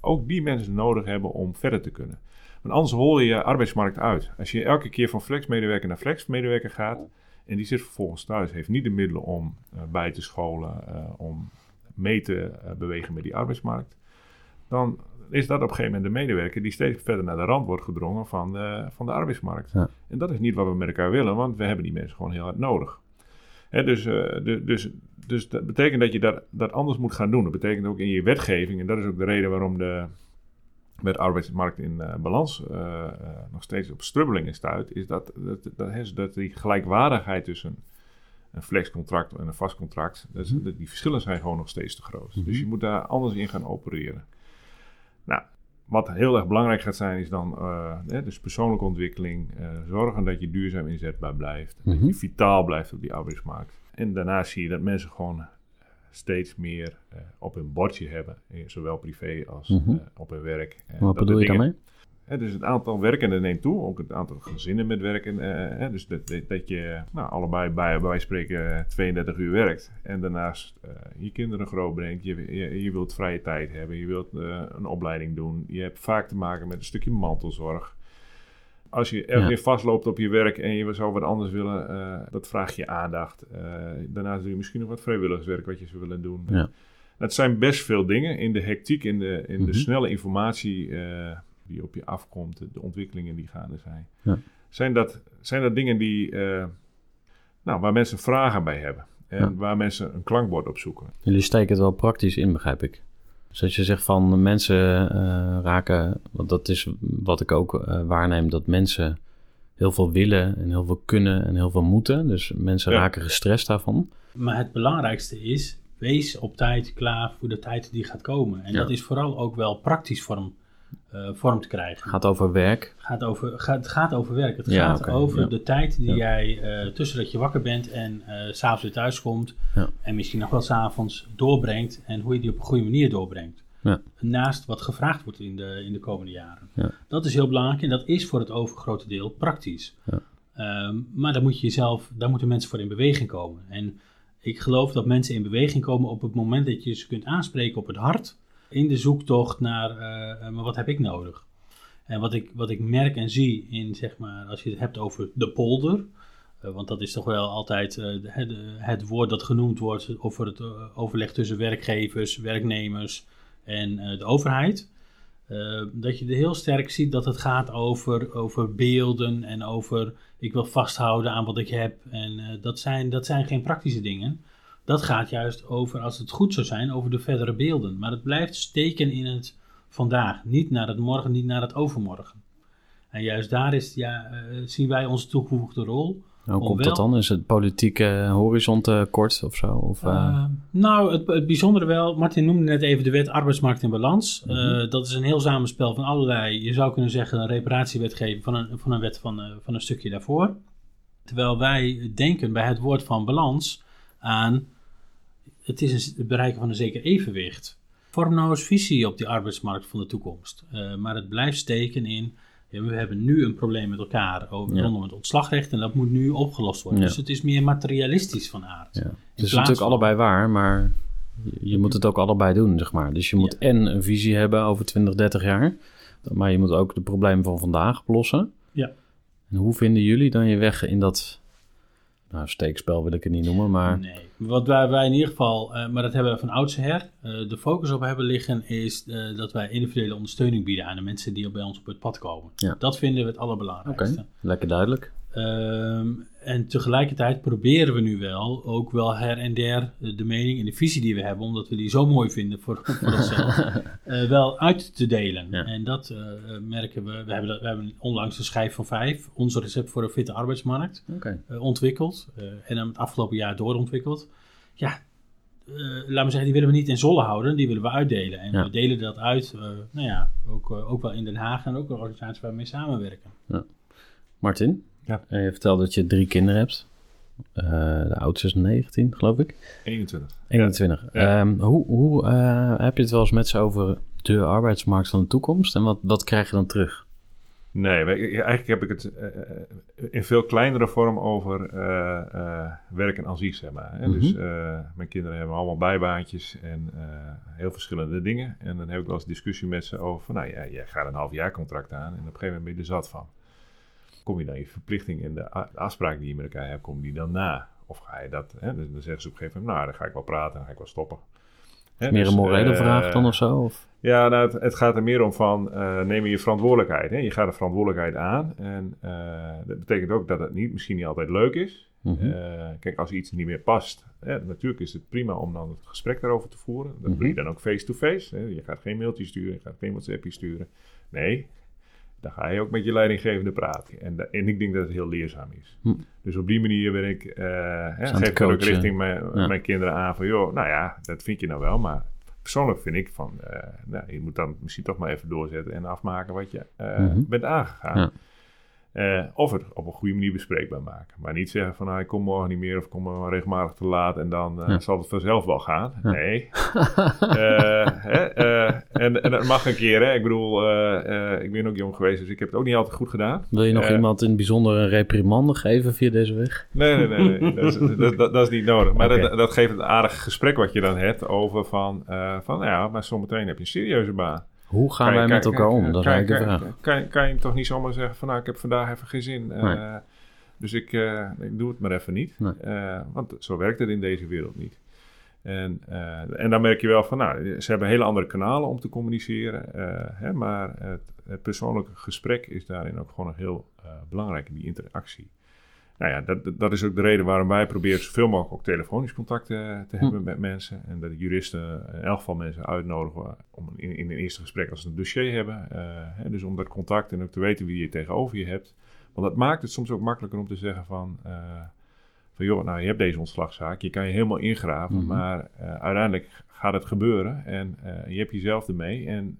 ook die mensen nodig hebben om verder te kunnen. Want anders hol je je arbeidsmarkt uit. Als je elke keer van flexmedewerker naar flexmedewerker gaat... en die zit vervolgens thuis, heeft niet de middelen om bij te scholen... om mee te eh, bewegen met die arbeidsmarkt... dan is dat op een gegeven moment de medewerker die steeds verder naar de rand wordt gedrongen van de, van de arbeidsmarkt. Ja. En dat is niet wat we met elkaar willen, want we hebben die mensen gewoon heel hard nodig. Hè, dus, eh, de, dus, dus dat betekent dat je dat, dat anders moet gaan doen. Dat betekent ook in je wetgeving, en dat is ook de reden waarom de met arbeidsmarkt in eh, balans eh, eh, nog steeds op strubbelingen stuit, is dat, dat, dat, dat die gelijkwaardigheid tussen een flexcontract en een vast contract, is- Mhm. die verschillen zijn gewoon nog steeds te groot. Mhm. Dus je moet daar anders in gaan opereren. Nou, wat heel erg belangrijk gaat zijn, is dan eh, hè, dus persoonlijke ontwikkeling. eh, zorgen dat je duurzaam inzetbaar blijft. Dat Mhm. je vitaal blijft op die arbeidsmarkt. En daarna zie je dat mensen gewoon steeds meer eh, op hun bordje hebben. Zowel privé als Mhm. op hun werk. Wat bedoel je daarmee? Dus het aantal werkenden neemt toe, ook het aantal gezinnen met werken. eh, hè, dus dat, dat, dat je nou, allebei bij, bij spreken eh, 32 uur werkt. En daarnaast eh, je kinderen groot brengt. Je, je, je wilt vrije tijd hebben. Je wilt eh, een opleiding doen. Je hebt vaak te maken met een stukje mantelzorg. Als je elke Ja. keer vastloopt op je werk en je zou wat anders willen, eh, dat vraagt je aandacht. Eh, daarnaast doe je misschien nog wat vrijwilligerswerk wat je zou willen doen. Ja. Het zijn best veel dingen in de hectiek, in de, in Mhm. de snelle informatie eh, die op je afkomt, de, de ontwikkelingen die gaande zijn. Ja. Zijn, dat, zijn dat dingen die, eh, nou, waar mensen vragen bij hebben en Ja. waar mensen een klankbord op zoeken? Jullie steken het wel praktisch in, begrijp ik. Dus dat je zegt van mensen eh, raken, want dat is wat ik ook eh, waarneem, dat mensen heel veel willen en heel veel kunnen en heel veel moeten. Dus mensen Ja. raken gestrest daarvan. Maar het belangrijkste is, wees op tijd klaar voor de tijd die gaat komen. En Ja. dat is vooral ook wel praktisch vorm, eh, vorm te krijgen. Het gaat over werk. gaat over, gaat, het gaat over werk. Het Ja, gaat over ja. de tijd die Ja. jij eh, tussen dat je wakker bent en s s'avonds weer thuis komt. Ja. En misschien nog wel s'avonds doorbrengt. En hoe je die op een goede manier doorbrengt. Ja. Naast wat gevraagd wordt in de, in de komende jaren. Ja. Dat is heel belangrijk en dat is voor het overgrote deel praktisch. Ja. Ehm, maar daar moet je jezelf, daar moeten mensen voor in beweging komen. En ik geloof dat mensen in beweging komen op het moment dat je ze kunt aanspreken op het hart. In de zoektocht naar, eh, maar wat heb ik nodig? En wat ik, wat ik merk en zie in, zeg maar, als je het hebt over de polder. eh, want dat is toch wel altijd eh, het, het woord dat genoemd wordt over het eh, overleg tussen werkgevers, werknemers en eh, de overheid. Eh, dat je heel sterk ziet dat het gaat over, over beelden en over ik wil vasthouden aan wat ik heb. En eh, dat, zijn, dat zijn geen praktische dingen. Dat gaat juist over, als het goed zou zijn, over de verdere beelden. Maar het blijft steken in het vandaag. Niet naar het morgen, niet naar het overmorgen. En juist daar is, ja, eh, zien wij onze toegevoegde rol. Hoe Om komt dat dan? Is het politieke horizon te kort of zo? Of, eh, Eh, nou, het, het bijzondere wel, Martin noemde net even de wet arbeidsmarkt in balans. Mhm. dat is een heel samenspel van allerlei, je zou kunnen zeggen, een reparatiewetgeving van een, van een wet van, van een stukje daarvoor. Terwijl wij denken bij het woord van balans aan, het is een, het bereiken van een zeker evenwicht. Vorm nou eens visie op die arbeidsmarkt van de toekomst. Eh, maar het blijft steken in, ja, we hebben nu een probleem met elkaar over, Ja. rondom het ontslagrecht en dat moet nu opgelost worden. Ja. Dus het is meer materialistisch van aard. ja. Het is natuurlijk van- allebei waar, maar je, je moet het ook allebei doen, zeg maar. Dus je moet en een visie hebben over 20, 30 jaar, maar je moet ook de problemen van vandaag oplossen. Ja. En hoe vinden jullie dan je weg in dat, nou, steekspel wil ik het niet noemen, maar Nee, wat wij, wij in ieder geval, eh, maar dat hebben we van oudsher, eh de focus op hebben liggen, is eh, dat wij individuele ondersteuning bieden aan de mensen die bij ons op het pad komen. Ja. Dat vinden we het oké, allerbelangrijkste. lekker duidelijk. Ehm, en tegelijkertijd proberen we nu wel, ook wel her en der, eh, de mening en de visie die we hebben, omdat we die zo mooi vinden voor, voor onszelf, eh, wel uit te delen. Ja. En dat eh, merken we. We hebben, dat, we hebben onlangs een schijf van vijf, ons recept voor een fitte arbeidsmarkt ontwikkeld en hem het afgelopen jaar doorontwikkeld. Ja, laat me zeggen, die willen we niet in Zolle houden, die willen we uitdelen. En Ja. we delen dat uit, nou ja, ook, ook wel in Den Haag en ook een organisatie waar we mee samenwerken. Martin, Ja. eh, je vertelde dat je drie kinderen hebt. Eh, de oudste is 19, geloof ik. 21. 21. Ja. Ehm, hoe hoe eh, heb je het wel eens met ze over de arbeidsmarkt van de toekomst? En wat, wat krijg je dan terug? Nee, eigenlijk heb ik het in veel kleinere vorm over werken als zich, zeg maar. Hè? Mhm. Dus eh, mijn kinderen hebben allemaal bijbaantjes en heel verschillende dingen. En dan heb ik wel eens discussie met ze over, van, nou ja, jij gaat een half jaar contract aan en op een gegeven moment ben je er zat van. Kom je dan je verplichting en de, a- de afspraken die je met elkaar hebt, kom die dan na? Of ga je dat, hè? Dus dan zeggen ze op een gegeven moment, nou, dan ga ik wel praten, dan ga ik wel stoppen. Hè, Meer dus, een morele eh, vraag dan of zo? Of? ja, nou, het, het gaat er meer om van eh, neem je verantwoordelijkheid. Hè? Je gaat de verantwoordelijkheid aan. En eh, dat betekent ook dat het niet, misschien niet altijd leuk is. Mhm. Kijk, als iets niet meer past, hè, natuurlijk is het prima om dan het gesprek daarover te voeren. Dat doe je Mhm. dan ook face-to-face. hè. Je gaat geen mailtje sturen, je gaat geen WhatsAppje sturen. Nee, dan ga je ook met je leidinggevende praten. En, en ik denk dat het heel leerzaam is. Hm. Dus op die manier ben ik, eh hè, te geef ik dan ook coachen. richting mijn, Ja. mijn kinderen aan van, joh, nou ja, dat vind je nou wel, maar persoonlijk vind ik van, eh, nou, je moet dan misschien toch maar even doorzetten en afmaken wat je eh, Mhm. bent aangegaan. Ja. Eh, of het op een goede manier bespreekbaar maken. Maar niet zeggen van, nou, ik kom morgen niet meer of ik kom maar regelmatig te laat en dan eh, Ja. zal het vanzelf wel gaan. Ja. Nee. Eh, hè, en, en dat mag een keer, hè. Ik bedoel, ik ben ook jong geweest, dus ik heb het ook niet altijd goed gedaan. Wil je nog iemand in het bijzonder een reprimande geven via deze weg? Nee, nee, nee, nee. dat, is, dat, dat, dat is niet nodig. Maar dat, dat geeft een aardig gesprek wat je dan hebt over van, van ja, maar zometeen heb je een serieuze baan. Hoe gaan Kan je- wij met elkaar om? Dat is de vraag. Kan, kan je toch niet zomaar zeggen van, nou, ik heb vandaag even geen zin. eh. Dus ik, eh, ik doe het maar even niet. Nee. Eh, want zo werkt het in deze wereld niet. En, en dan merk je wel van, nou, ze hebben hele andere kanalen om te communiceren. hè, maar het, het persoonlijke gesprek is daarin ook gewoon nog heel belangrijk, die interactie. Nou ja, dat, dat- is ook de reden waarom wij proberen zoveel mogelijk ook telefonisch contact eh, te Hm. hebben met mensen. En dat de juristen in elk geval mensen uitnodigen om in, in een eerste gesprek als ze een dossier hebben. eh, hè, dus om dat contact en ook te weten wie je tegenover je hebt. Want dat maakt het soms ook makkelijker om te zeggen van... eh, van joh, nou je hebt deze ontslagzaak, je kan je helemaal ingraven, Mhm. maar uiteindelijk gaat het gebeuren en je hebt jezelf ermee. En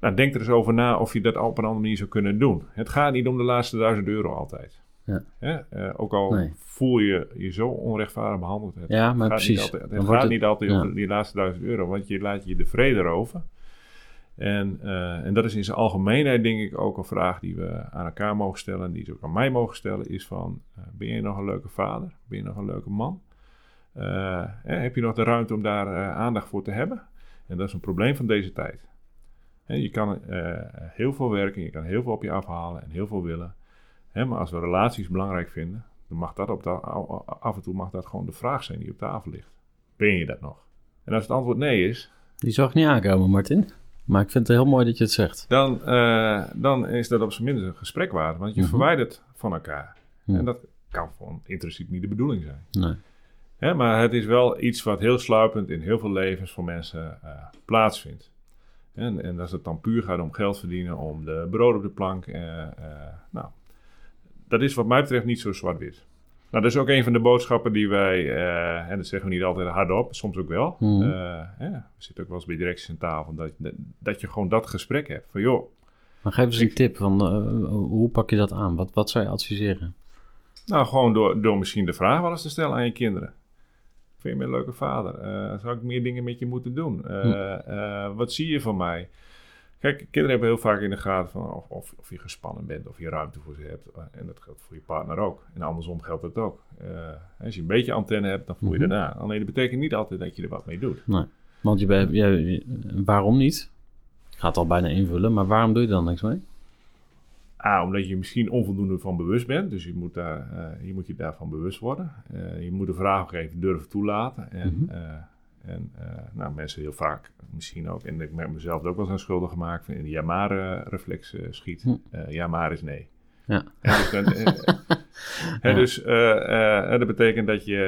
nou, denk er eens over na of je dat op een andere manier zou kunnen doen. Het gaat niet om de laatste duizend euro altijd. Ja. Hè? Eh, ook al Nee. voel je je zo onrechtvaardig behandeld. Het Ja, maar gaat precies. Niet altijd, het gaat het- niet altijd ja. om die laatste duizend euro, want je laat je de vrede erover. En, eh, en dat is in zijn algemeenheid denk ik ook een vraag die we aan elkaar mogen stellen. En die ze ook aan mij mogen stellen. Is van, eh, ben je nog een leuke vader? Ben je nog een leuke man? Eh, heb je nog de ruimte om daar aandacht voor te hebben? En dat is een probleem van deze tijd. Je kan heel veel werken, je kan heel veel op je afhalen en heel veel willen. Hè, maar als we relaties belangrijk vinden, dan mag dat op de, af en toe mag dat gewoon de vraag zijn die op tafel ligt. Ben je dat nog? En als het antwoord nee is, Die zag ik niet aankomen, Martin. Maar ik vind het heel mooi dat je het zegt. dan, eh, dan is dat op zijn minst een gesprek waard. Want je Mhm. verwijdert van elkaar. En dat kan gewoon intrinsiek niet de bedoeling zijn. Nee. Hè, maar het is wel iets wat heel sluipend in heel veel levens voor mensen eh, plaatsvindt. En, en als het dan puur gaat om geld verdienen, om de brood op de plank. eh, nou, dat is wat mij betreft niet zo zwart-wit. Nou, dat is ook een van de boodschappen die wij, eh, en dat zeggen we niet altijd hardop, soms ook wel. Mhm. Eh, we zitten ook wel eens bij directies aan tafel, dat, dat, je gewoon dat gesprek hebt. Van joh, Maar geef eens een tip van eh, hoe pak je dat aan? Wat, wat zou je adviseren? Nou, gewoon door, door misschien de vraag wel eens te stellen aan je kinderen. Vind je me een leuke vader? Zou ik meer dingen met je moeten doen? Hm. wat zie je van mij? Kijk, kinderen hebben heel vaak in de gaten van of, of, of je gespannen bent, of je ruimte voor ze hebt. Eh, En dat geldt voor je partner ook. En andersom geldt dat ook. Eh, als je een beetje antenne hebt, dan voel je dat aan. Alleen dat betekent niet altijd dat je er wat mee doet. Want je, bent- je, je- waarom niet? Ik ga het al bijna invullen, maar waarom doe je dan niks mee? A, omdat je je misschien onvoldoende van bewust bent. Dus je moet, daar, eh, je, moet je daarvan bewust worden. Je moet de vraag ook even durven toelaten. En, Mhm. En eh, nou, mensen heel vaak misschien ook, en ik heb mezelf ook wel eens aan schuldig gemaakt, van in de ja-maar-reflex eh, schiet. Hm. Eh, ja, maar is nee. Ja. Dus, dan, hè, Ja. dat betekent dat je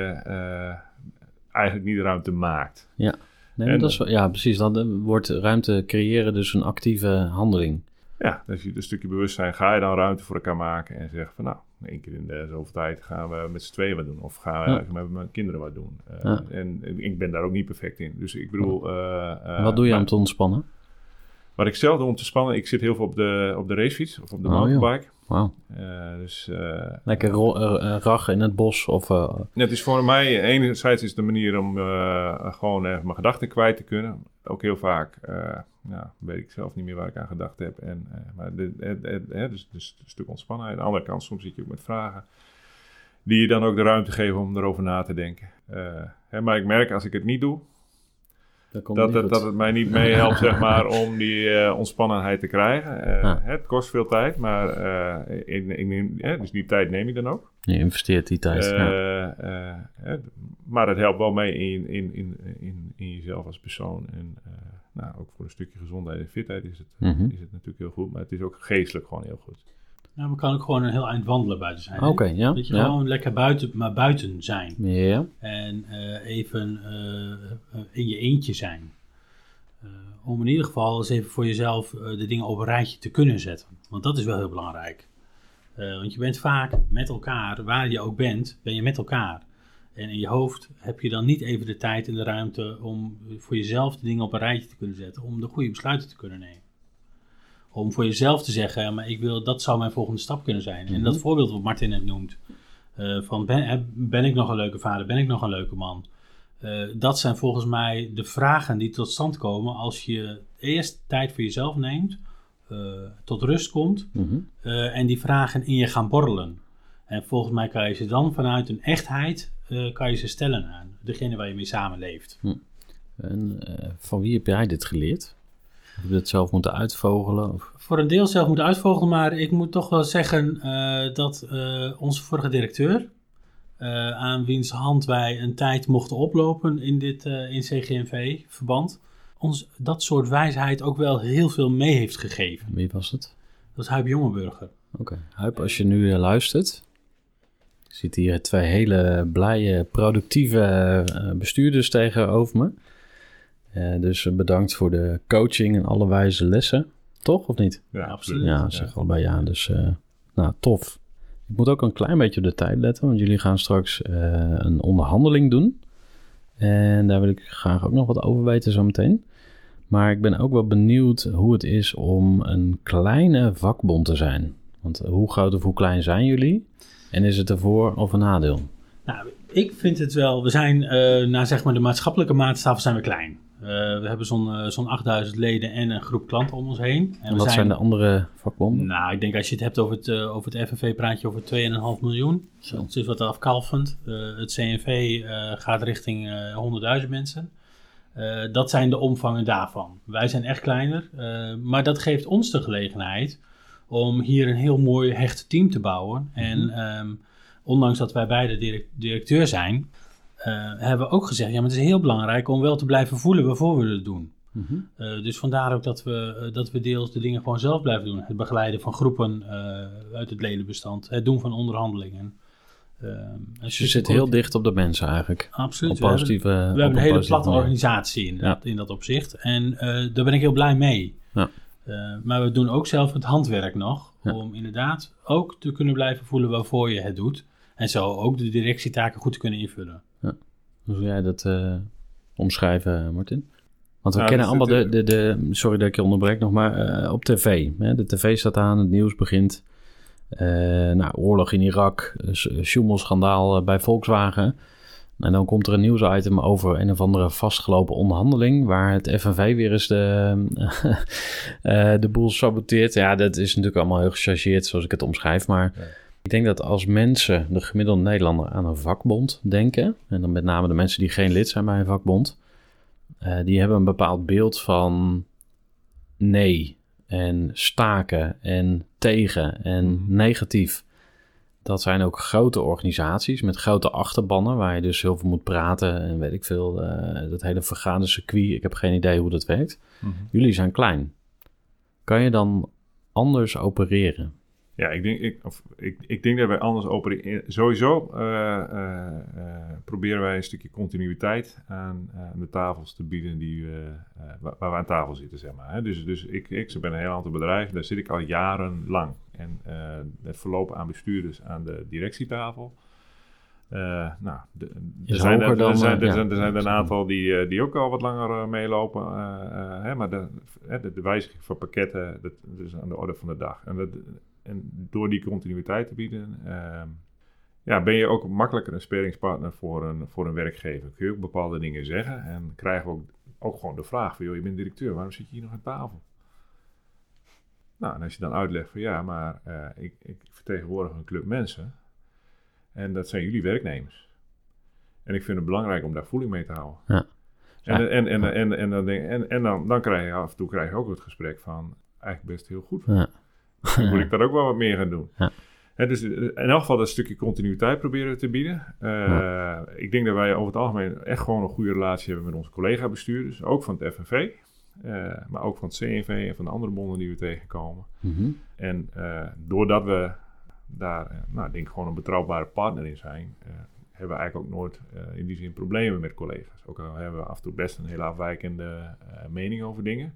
eigenlijk niet ruimte maakt. Nee, maar En- dat is, ja, precies. Dan wordt ruimte creëren dus een actieve handeling. Ja, dus je een stukje bewustzijn, ga je dan ruimte voor elkaar maken en zeggen van nou, één keer in de zoveel tijd gaan we met z'n tweeën wat doen. Of gaan we met mijn kinderen wat doen. Eh, en, ik ben daar ook niet perfect in. Dus ik bedoel... eh, eh, wat doe je maar om te ontspannen? Wat ik zelf doe om te spannen, ik zit heel veel op de, op de racefiets of op de Oh, mountainbike. Eh, dus Lekker eh, rag in het bos of... het is voor mij, enerzijds is de manier om gewoon even mijn gedachten kwijt te kunnen. Ook heel vaak, ja, weet ik zelf niet meer waar ik aan gedacht heb. En, eh, maar de, het, het, het, dus, dus een stuk ontspannenheid. Aan de andere kant, soms zit je ook met vragen. Die je dan ook de ruimte geven om erover na te denken. Eh, hè, maar ik merk als ik het niet doe, dat dat het, dat het mij niet meehelpt, zeg maar, om die eh, ontspannenheid te krijgen. Eh, Ja. Het kost veel tijd, maar eh, ik, ik neem, hè, dus die tijd neem ik dan ook. Je investeert die tijd. ja. Eh, eh, maar het helpt wel mee in, in, in, in, in jezelf als persoon. En eh, nou, ook voor een stukje gezondheid en fitheid is het, Mhm. is het natuurlijk heel goed. Maar het is ook geestelijk gewoon heel goed. Nou, we kan ook gewoon een heel eind wandelen buiten zijn. Oké, ja. Dat je ja. gewoon lekker buiten, maar buiten zijn. Ja. En eh, even eh, in je eentje zijn. Eh, om in ieder geval eens even voor jezelf de dingen op een rijtje te kunnen zetten. Want dat is wel heel belangrijk. Eh, want je bent vaak met elkaar, waar je ook bent, ben je met elkaar. En in je hoofd heb je dan niet even de tijd en de ruimte om voor jezelf de dingen op een rijtje te kunnen zetten. Om de goede besluiten te kunnen nemen. Om voor jezelf te zeggen, ja, maar ik wil, dat zou mijn volgende stap kunnen zijn. En dat voorbeeld wat Martin net noemt. eh, van ben, ik nog een leuke vader? Ben ik nog een leuke man? Eh, dat zijn volgens mij de vragen die tot stand komen als je eerst tijd voor jezelf neemt, eh, tot rust komt Mhm. en die vragen in je gaan borrelen. En volgens mij kan je ze dan vanuit een echtheid eh, kan je ze stellen aan degene waar je mee samenleeft. En eh, van wie heb jij dit geleerd? Heb je dit zelf moeten uitvogelen? Of? Voor een deel zelf moeten uitvogelen, maar ik moet toch wel zeggen eh, dat onze vorige directeur, aan wiens hand wij een tijd mochten oplopen in dit in CGNV-verband, ons dat soort wijsheid ook wel heel veel mee heeft gegeven. Wie was het? Dat is Huib Jongeburger. Oké. Huip, als je nu luistert. Je ziet hier twee hele blije, productieve eh, bestuurders tegenover me. Eh, dus bedankt voor de coaching en alle wijze lessen. Toch, of niet? Ja, absoluut. Ja, zeg allebei ja. Dus, eh, nou, tof. Ik moet ook een klein beetje op de tijd letten, want jullie gaan straks eh, een onderhandeling doen. En daar wil ik graag ook nog wat over weten zometeen. Maar ik ben ook wel benieuwd hoe het is om een kleine vakbond te zijn. Want hoe groot of hoe klein zijn jullie? En is het een voor- of een nadeel? Nou, ik vind het wel. We zijn, eh naar zeg maar de maatschappelijke maatstaven zijn we klein. Eh, we hebben zo'n eh, zo'n 8000 leden en een groep klanten om ons heen. En wat zijn de andere vakbonden? Nou, ik denk als je het hebt over het, over het FNV, praat je over 2,5 miljoen. Zo. Dat is wat afkalvend. Het CNV gaat richting eh 100.000 mensen. Dat zijn de omvangen daarvan. Wij zijn echt kleiner, maar dat geeft ons de gelegenheid om hier een heel mooi hecht team te bouwen. En ehm, ondanks dat wij beide direct- directeur zijn, eh, hebben we ook gezegd: ja, maar het is heel belangrijk om wel te blijven voelen waarvoor we het doen. Mhm. Eh, dus vandaar ook dat we, eh, dat we deels de dingen gewoon zelf blijven doen. Het begeleiden van groepen uit het ledenbestand, het doen van onderhandelingen. Eh, een Dus je zit heel dicht op de mensen eigenlijk. Absoluut. We hebben, we een hele platte organisatie in, dat, in dat opzicht. En daar ben ik heel blij mee. Ja. Eh, maar we doen ook zelf het handwerk nog. Ja. Om inderdaad ook te kunnen blijven voelen waarvoor je het doet. En zo ook de directietaken goed te kunnen invullen. Hoe zou jij dat eh, omschrijven, Martin? Want we Nou, kennen allemaal de, de, de... Sorry dat ik je onderbreek nog, maar eh, op tv. Hè? De tv staat aan, het nieuws begint. Eh, nou, oorlog in Irak, Schumel-schandaal eh, bij Volkswagen. En dan komt er een nieuwsitem over een of andere vastgelopen onderhandeling... waar het FNV weer eens de, eh, de boel saboteert. Ja, dat is natuurlijk allemaal heel gechargeerd zoals ik het omschrijf, maar... Ja. Ik denk dat als mensen, de gemiddelde Nederlander, aan een vakbond denken... en dan met name de mensen die geen lid zijn bij een vakbond... eh, die hebben een bepaald beeld van nee en staken en tegen en negatief. Dat zijn ook grote organisaties met grote achterbannen... waar je dus heel veel moet praten en weet ik veel... eh, dat hele vergadercircuit, ik heb geen idee hoe dat werkt. Mhm. Jullie zijn klein. Kan je dan anders opereren? Ja, ik denk, ik, of, ik, ik denk dat wij anders opereren. Sowieso eh, eh, eh, proberen wij een stukje continuïteit aan, aan de tafels te bieden die, eh, waar, waar we aan tafel zitten, zeg maar. Hè. Dus, dus ik, ik ben een heel aantal bedrijven, daar zit ik al jarenlang. En eh, het verlopen aan bestuurders aan de directietafel. Eh, nou, de, er, zijn, er, dan, er zijn, eh, er, ja. zijn, er zijn een aantal die, eh, die ook al wat langer eh, meelopen. eh, eh, hè, maar de, de, de wijziging van pakketten, dat, dat is aan de orde van de dag. En, dat, en door die continuïteit te bieden, ehm, ja, ben je ook makkelijker een speringspartner voor een, voor een werkgever. Kun je ook bepaalde dingen zeggen en krijgen we ook, ook gewoon de vraag van, joh, je bent directeur, waarom zit je hier nog aan tafel? Nou, en als je dan uitlegt van, ja, maar eh, ik, ik vertegenwoordig een club mensen en dat zijn jullie werknemers. En ik vind het belangrijk om daar voeling mee te houden. Ja. En, en, en, en, en, dan, denk, en, en dan, dan krijg je af en toe krijg je ook het gesprek van, eigenlijk best heel goed. Ja. Dan moet ik daar ook wel wat meer gaan doen. Ja. Dus eh, in elk geval dat stukje continuïteit proberen te bieden. Eh, Ik denk dat wij over het algemeen echt gewoon een goede relatie hebben met onze collega-bestuurders, ook van het FNV. eh, maar ook van het CNV en van de andere bonden die we tegenkomen. Mhm. En doordat we daar, nou, ik denk gewoon een betrouwbare partner in zijn, hebben we eigenlijk ook nooit in die zin problemen met collega's. Ook al hebben we af en toe best een hele afwijkende mening over dingen.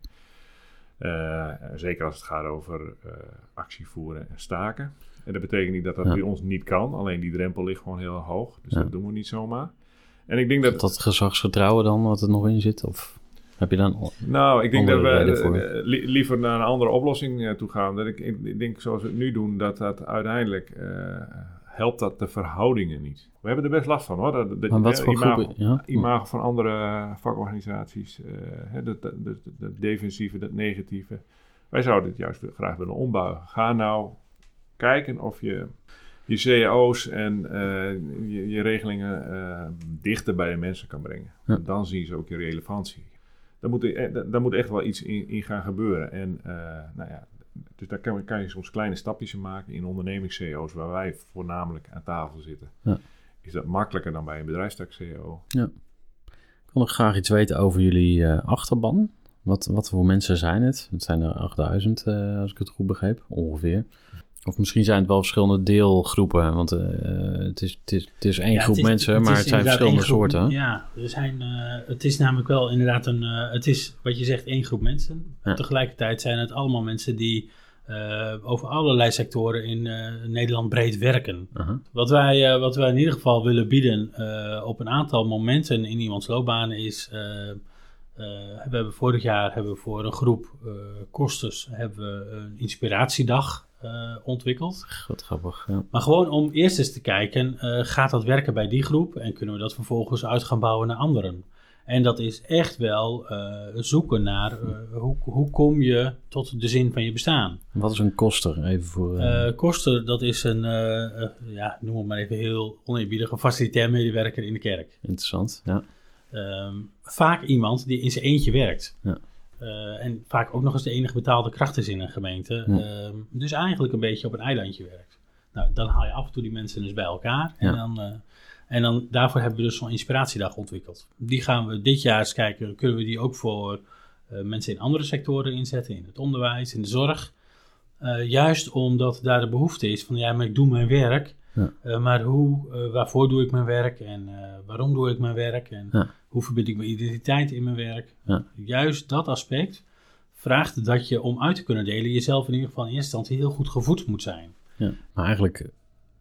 Eh, zeker als het gaat over eh, actie voeren en staken. En dat betekent niet dat dat Ja. bij ons niet kan, alleen die drempel ligt gewoon heel hoog. Dus Ja. dat doen we niet zomaar. En ik denk dat, Dat, gezagsvertrouwen dan, wat er nog in zit? Of heb je dan... Nou, ik denk dat we eh, li- liever naar een andere oplossing toe gaan. Dat ik, ik, denk zoals we het nu doen, dat dat uiteindelijk helpt dat de verhoudingen niet. We hebben er best last van hoor. Dat, dat, wat eh, voor imago, groepen? Ja? imago van andere eh, vakorganisaties, eh, dat, defensieve, dat negatieve. Wij zouden het juist graag willen ombuigen. Ga nou kijken of je je cao's en je, je regelingen dichter bij de mensen kan brengen. Ja. Dan zien ze ook je relevantie. Daar moet, daar moet echt wel iets in, in gaan gebeuren. En nou ja, dus daar kan, kan je soms kleine stapjes in maken in ondernemings-CEO's waar wij voornamelijk aan tafel zitten. Ja. Is dat makkelijker dan bij een bedrijfstak-CEO? Ik wil nog graag iets weten over jullie eh, achterban. Wat, wat voor mensen zijn het? Het zijn er 8000, eh, als ik het goed begreep, ongeveer. Of misschien zijn het wel verschillende deelgroepen, want eh, het, is, het, is, het is één Ja, groep is- mensen, maar het zijn verschillende groep- soorten. Ja, er zijn, eh, het is namelijk wel inderdaad een, eh, het is wat je zegt één groep mensen. Ja. Tegelijkertijd zijn het allemaal mensen die over allerlei sectoren in Nederland breed werken. Aha. Wat wij, wat wij in ieder geval willen bieden op een aantal momenten in iemands loopbaan is... we hebben vorig jaar hebben we voor een groep eh kosters hebben we een inspiratiedag eh, ontwikkeld. Wat grappig. Ja. Maar gewoon om eerst eens te kijken, eh, gaat dat werken bij die groep en kunnen we dat vervolgens uit gaan bouwen naar anderen? En dat is echt wel eh, zoeken naar hoe, hoe kom je tot de zin van je bestaan. Wat is een koster? Even voor. koster, dat is een, ja, noem het maar even heel oneerbiedig, een facilitair medewerker in de kerk. interessant. Ja. Ehm, vaak iemand die in zijn eentje werkt. Ja. Eh, en vaak ook nog eens de enige betaalde kracht is in een gemeente. Ja. Ehm, dus eigenlijk een beetje op een eilandje werkt. Nou, dan haal je af en toe die mensen dus bij elkaar. En, Ja. dan, eh, en dan, daarvoor hebben we dus zo'n inspiratiedag ontwikkeld. Die gaan we dit jaar eens kijken, kunnen we die ook voor eh, mensen in andere sectoren inzetten. In het onderwijs, in de zorg. Juist omdat daar de behoefte is van, ja, maar ik doe mijn werk. Ja. Eh, maar hoe, eh, waarvoor doe ik mijn werk en eh, waarom doe ik mijn werk en Ja. hoe verbind ik mijn identiteit in mijn werk? Ja. Juist dat aspect vraagt dat je om uit te kunnen delen jezelf in ieder geval in eerste instantie heel goed gevoed moet zijn. Ja. Maar eigenlijk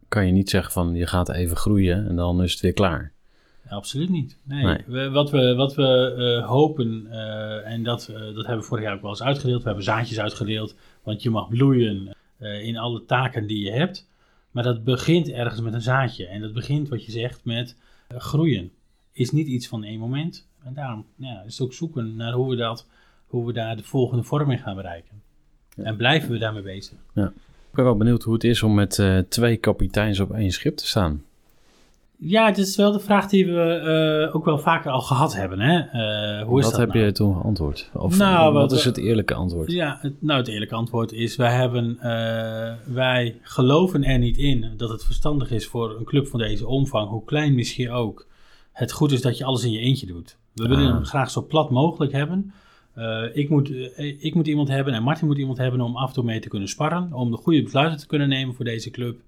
kan je niet zeggen van je gaat even groeien en dan is het weer klaar. Absoluut niet. Nee. Nee. We- wat we, wat we hopen, en dat, dat hebben we vorig jaar ook wel eens uitgedeeld. We hebben zaadjes uitgedeeld, want je mag bloeien in alle taken die je hebt. Maar dat begint ergens met een zaadje. En dat begint, wat je zegt, met eh, groeien. Is niet iets van één moment. En daarom ja, is het ook zoeken naar hoe we, dat, hoe we daar de volgende vorm in gaan bereiken. En blijven we daarmee bezig. Ik ben wel benieuwd hoe het is om met eh, twee kapiteins op één schip te staan. Ja, dit is wel de vraag die we eh, ook wel vaker al gehad hebben. Hè? Eh, hoe is wat dat heb nou? je toen geantwoord? Of Nou, wat wat- is het eerlijke antwoord? Ja, het, nou het eerlijke antwoord is, wij, hebben, eh, wij geloven er niet in dat het verstandig is voor een club van deze omvang, hoe klein misschien ook, het goed is dat je alles in je eentje doet. We willen Ah. hem graag zo plat mogelijk hebben. Ik, moet, ik moet iemand hebben en Martin moet iemand hebben om af en toe mee te kunnen sparren, om de goede besluiten te kunnen nemen voor deze club.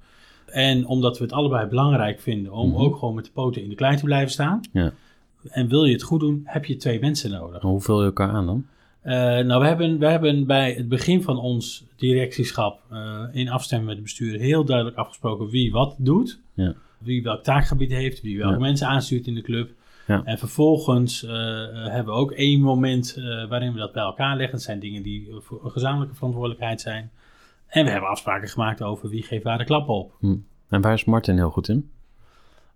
En omdat we het allebei belangrijk vinden om Mhm. ook gewoon met de poten in de klei te blijven staan. Ja. En wil je het goed doen, heb je twee mensen nodig. Hoe vul je elkaar aan dan? Eh, nou, we hebben, we hebben bij het begin van ons directieschap eh, in afstemming met het bestuur heel duidelijk afgesproken wie wat doet. Ja. Wie welk taakgebied heeft, wie welke Ja. mensen aanstuurt in de club. Ja. En vervolgens eh, hebben we ook één moment waarin we dat bij elkaar leggen. Het zijn dingen die voor een gezamenlijke verantwoordelijkheid zijn. En we hebben afspraken gemaakt over wie geeft waar de klap op. En waar is Martin heel goed in?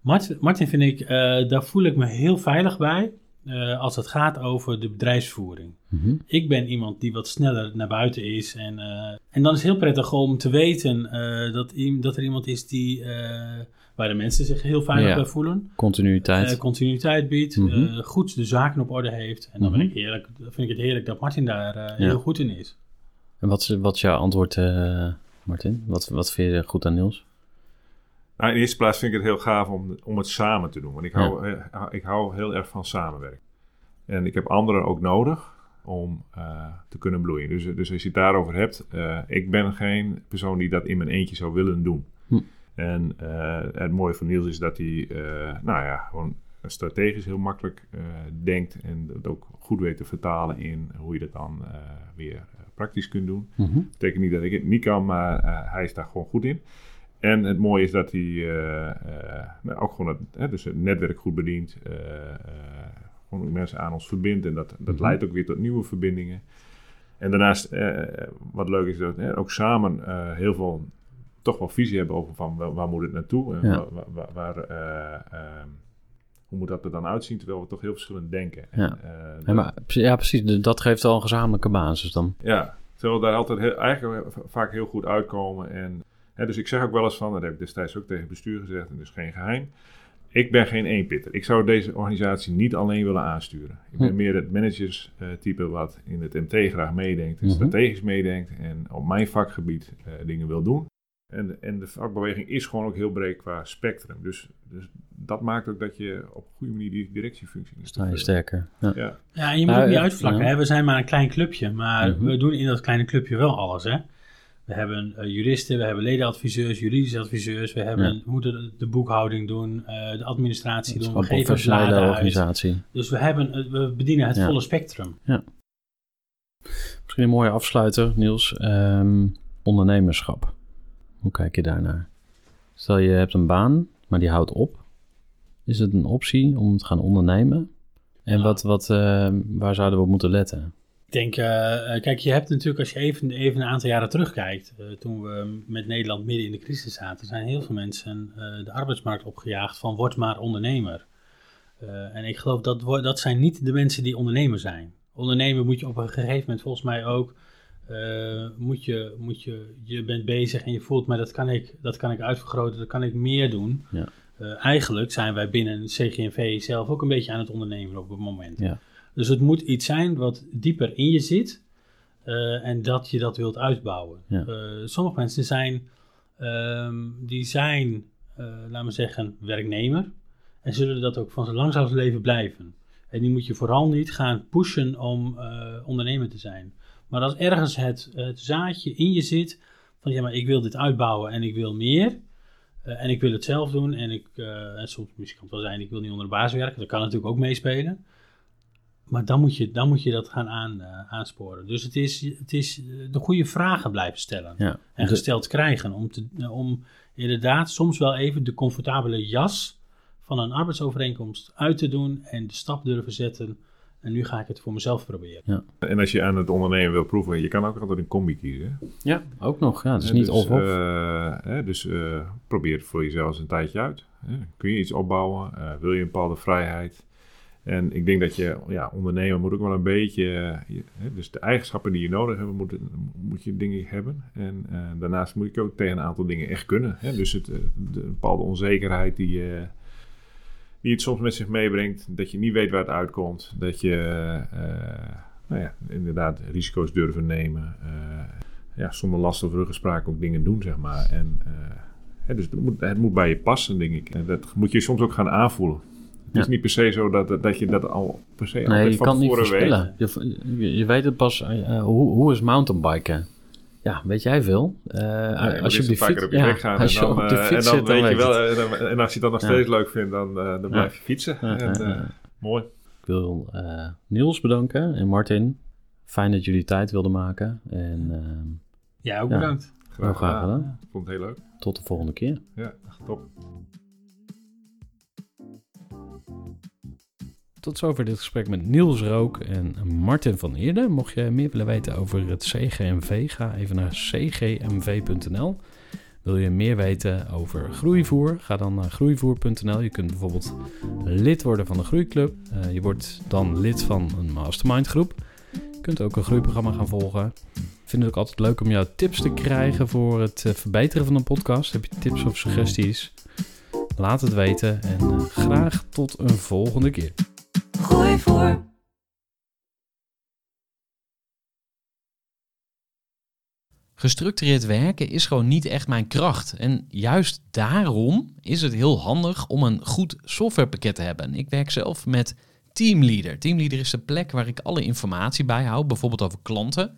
Martin, Martin vind ik, eh, daar voel ik me heel veilig bij eh, als het gaat over de bedrijfsvoering. Mhm. Ik ben iemand die wat sneller naar buiten is. En, eh, en dan is het heel prettig om te weten dat, dat er iemand is die, waar de mensen zich heel veilig Ja. bij voelen. Continuïteit. continuïteit biedt, Mhm. goed de zaken op orde heeft. En dan ben Mhm. ik heerlijk, vind ik het heerlijk dat Martin daar Ja. heel goed in is. En wat is, wat is jouw antwoord, eh, Martin? Wat, wat vind je goed aan Niels? Nou, in de eerste plaats vind ik het heel gaaf om, om het samen te doen. Want ik hou, eh, ik hou heel erg van samenwerken. En ik heb anderen ook nodig om eh, te kunnen bloeien. Dus, dus als je het daarover hebt, eh, ik ben geen persoon die dat in mijn eentje zou willen doen. Hm. En het mooie van Niels is dat hij, nou ja, gewoon strategisch heel makkelijk denkt en dat ook goed weet te vertalen in hoe je dat dan weer praktisch kunt doen. Mhm. Dat betekent niet dat ik het niet kan, maar eh, hij is daar gewoon goed in. En het mooie is dat hij eh, eh, nou, ook gewoon het, dus het netwerk goed bedient. gewoon mensen aan ons verbindt. En dat, dat Mhm. leidt ook weer tot nieuwe verbindingen. En daarnaast, wat leuk is, dat we ook samen heel veel toch wel visie hebben over van waar, waar moet het naartoe? En Ja. waar, waar, waar, eh, ehm, hoe moet dat er dan uitzien? Terwijl we toch heel verschillend denken. Ja. En, eh, Ja, maar, ja, precies. de- Dat geeft al een gezamenlijke basis dan. ja, terwijl we daar altijd heel, eigenlijk vaak heel goed uitkomen. En, hè, dus ik zeg ook wel eens van, dat heb ik destijds ook tegen het bestuur gezegd, en is geen geheim. Ik ben geen eenpitter. Ik zou deze organisatie niet alleen willen aansturen. Ik ben Hm. meer het managerstype wat in het MT graag meedenkt en Mhm. strategisch meedenkt en op mijn vakgebied eh, dingen wil doen. En, de- en de vakbeweging is gewoon ook heel breed qua spectrum. Dus, dus dat maakt ook dat je op een goede manier die directiefunctie in Sta je sterker. Ja. Ja, Ja, en je moet Nou, ook niet ja, uitvlakken. ja. Hè? We zijn maar een klein clubje, maar Mhm. we doen in dat kleine clubje wel alles. Hè? We hebben eh, juristen, we hebben ledenadviseurs, juridische adviseurs. We, hebben, Ja. we moeten de, de boekhouding doen, eh, de administratie doen. We een geven uit. organisatie. Dus we, hebben, eh, we bedienen het Ja. volle spectrum. Misschien een mooie afsluiter, Niels. Ehm, ondernemerschap. Hoe kijk je daarnaar? Stel je hebt een baan, maar die houdt op. Is het een optie om te gaan ondernemen? En Ja. wat, wat, eh, waar zouden we op moeten letten? Ik denk, eh, eh, kijk, je hebt natuurlijk, als je even, even een aantal jaren terugkijkt, eh, toen we met Nederland midden in de crisis zaten, zijn heel veel mensen de arbeidsmarkt opgejaagd van word maar ondernemer. En ik geloof dat dat zijn niet de mensen die ondernemer zijn. Ondernemer moet je op een gegeven moment volgens mij ook, eh, moet je, moet je, je bent bezig en je voelt, maar dat kan ik, dat kan ik uitvergroten, dat kan ik meer doen. Ja. Eh, eigenlijk zijn wij binnen CGNV zelf ook een beetje aan het ondernemen op het moment. Ja. Dus het moet iets zijn wat dieper in je zit eh, en dat je dat wilt uitbouwen. Ja. Sommige mensen zijn, ehm, die zijn, laten we zeggen, werknemer en zullen dat ook van zijn lang zijn leven blijven. En die moet je vooral niet gaan pushen om ondernemer te zijn. Maar als ergens het, het zaadje in je zit van ja, maar ik wil dit uitbouwen en ik wil meer. eh, en ik wil het zelf doen. En ik, eh, en soms misschien kan het wel zijn, ik wil niet onder de baas werken. Dat kan natuurlijk ook meespelen. Maar dan moet je, dan moet je dat gaan aan, eh, aansporen. Dus het is, het is de goede vragen blijven stellen. Ja. En gesteld krijgen. Om, te, om inderdaad soms wel even de comfortabele jas van een arbeidsovereenkomst uit te doen. En de stap durven zetten. En nu ga ik het voor mezelf proberen. En als je aan het ondernemen wil proeven, je kan ook altijd een combi kiezen. Ja, ook nog. Ja, het is niet dus, of-of. eh, hè, dus eh, probeer het voor jezelf eens een tijdje uit. Hè. Kun je iets opbouwen? Eh, wil je een bepaalde vrijheid? En ik denk dat je, ja, ondernemen moet ook wel een beetje, je- hè, dus de eigenschappen die je nodig hebt, moet, moet je dingen hebben. En eh, daarnaast moet je ook tegen een aantal dingen echt kunnen. Hè. Dus het, de, een bepaalde onzekerheid die, eh, die het soms met zich meebrengt, dat je niet weet waar het uitkomt, dat je, eh, nou ja, inderdaad risico's durven nemen. eh, ja, zonder last of ruggespraak ook dingen doen, zeg maar. En, eh, hè, dus het moet, het moet bij je passen, denk ik. En dat moet je soms ook gaan aanvoelen. Het Ja. is niet per se zo dat, dat je dat al per se nee, je van kan niet weet. voorspellen. Je, je, weet het pas. hoe, hoe is mountainbiken? Ja, weet jij veel? Eh, Ja, als je op die fiets, op je ja, weg gaan als en je dan, op de eh, fiets en dan zit, dan weet je wel, eh, dan- en als je dan nog Ja. steeds leuk vindt, dan, eh, dan blijf je fietsen. Ja, En, eh, mooi. Ik wil eh, Niels bedanken en Martin. Fijn dat jullie tijd wilden maken. En ehm, Ja, ook Ja. bedankt. heel graag gedaan. Ik vond het heel leuk. Tot de volgende keer. Ja, top. Tot zover dit gesprek met Niels Rook en Martin van Eerden. Mocht je meer willen weten over het CGMV, ga even naar cgmv.nl. Wil je meer weten over groeivoer? Ga dan naar groeivoer.nl. Je kunt bijvoorbeeld lid worden van de Groeiclub. Eh, je wordt dan lid van een mastermind groep. Je kunt ook een groeiprogramma gaan volgen. Ik vind het ook altijd leuk om jouw tips te krijgen voor het eh, verbeteren van een podcast. Heb je tips of suggesties? Laat het weten en eh, graag tot een volgende keer. Voor. Gestructureerd werken is gewoon niet echt mijn kracht. En juist daarom is het heel handig om een goed softwarepakket te hebben. Ik werk zelf met Teamleader. Teamleader is de plek waar ik alle informatie bijhoud, bijvoorbeeld over klanten.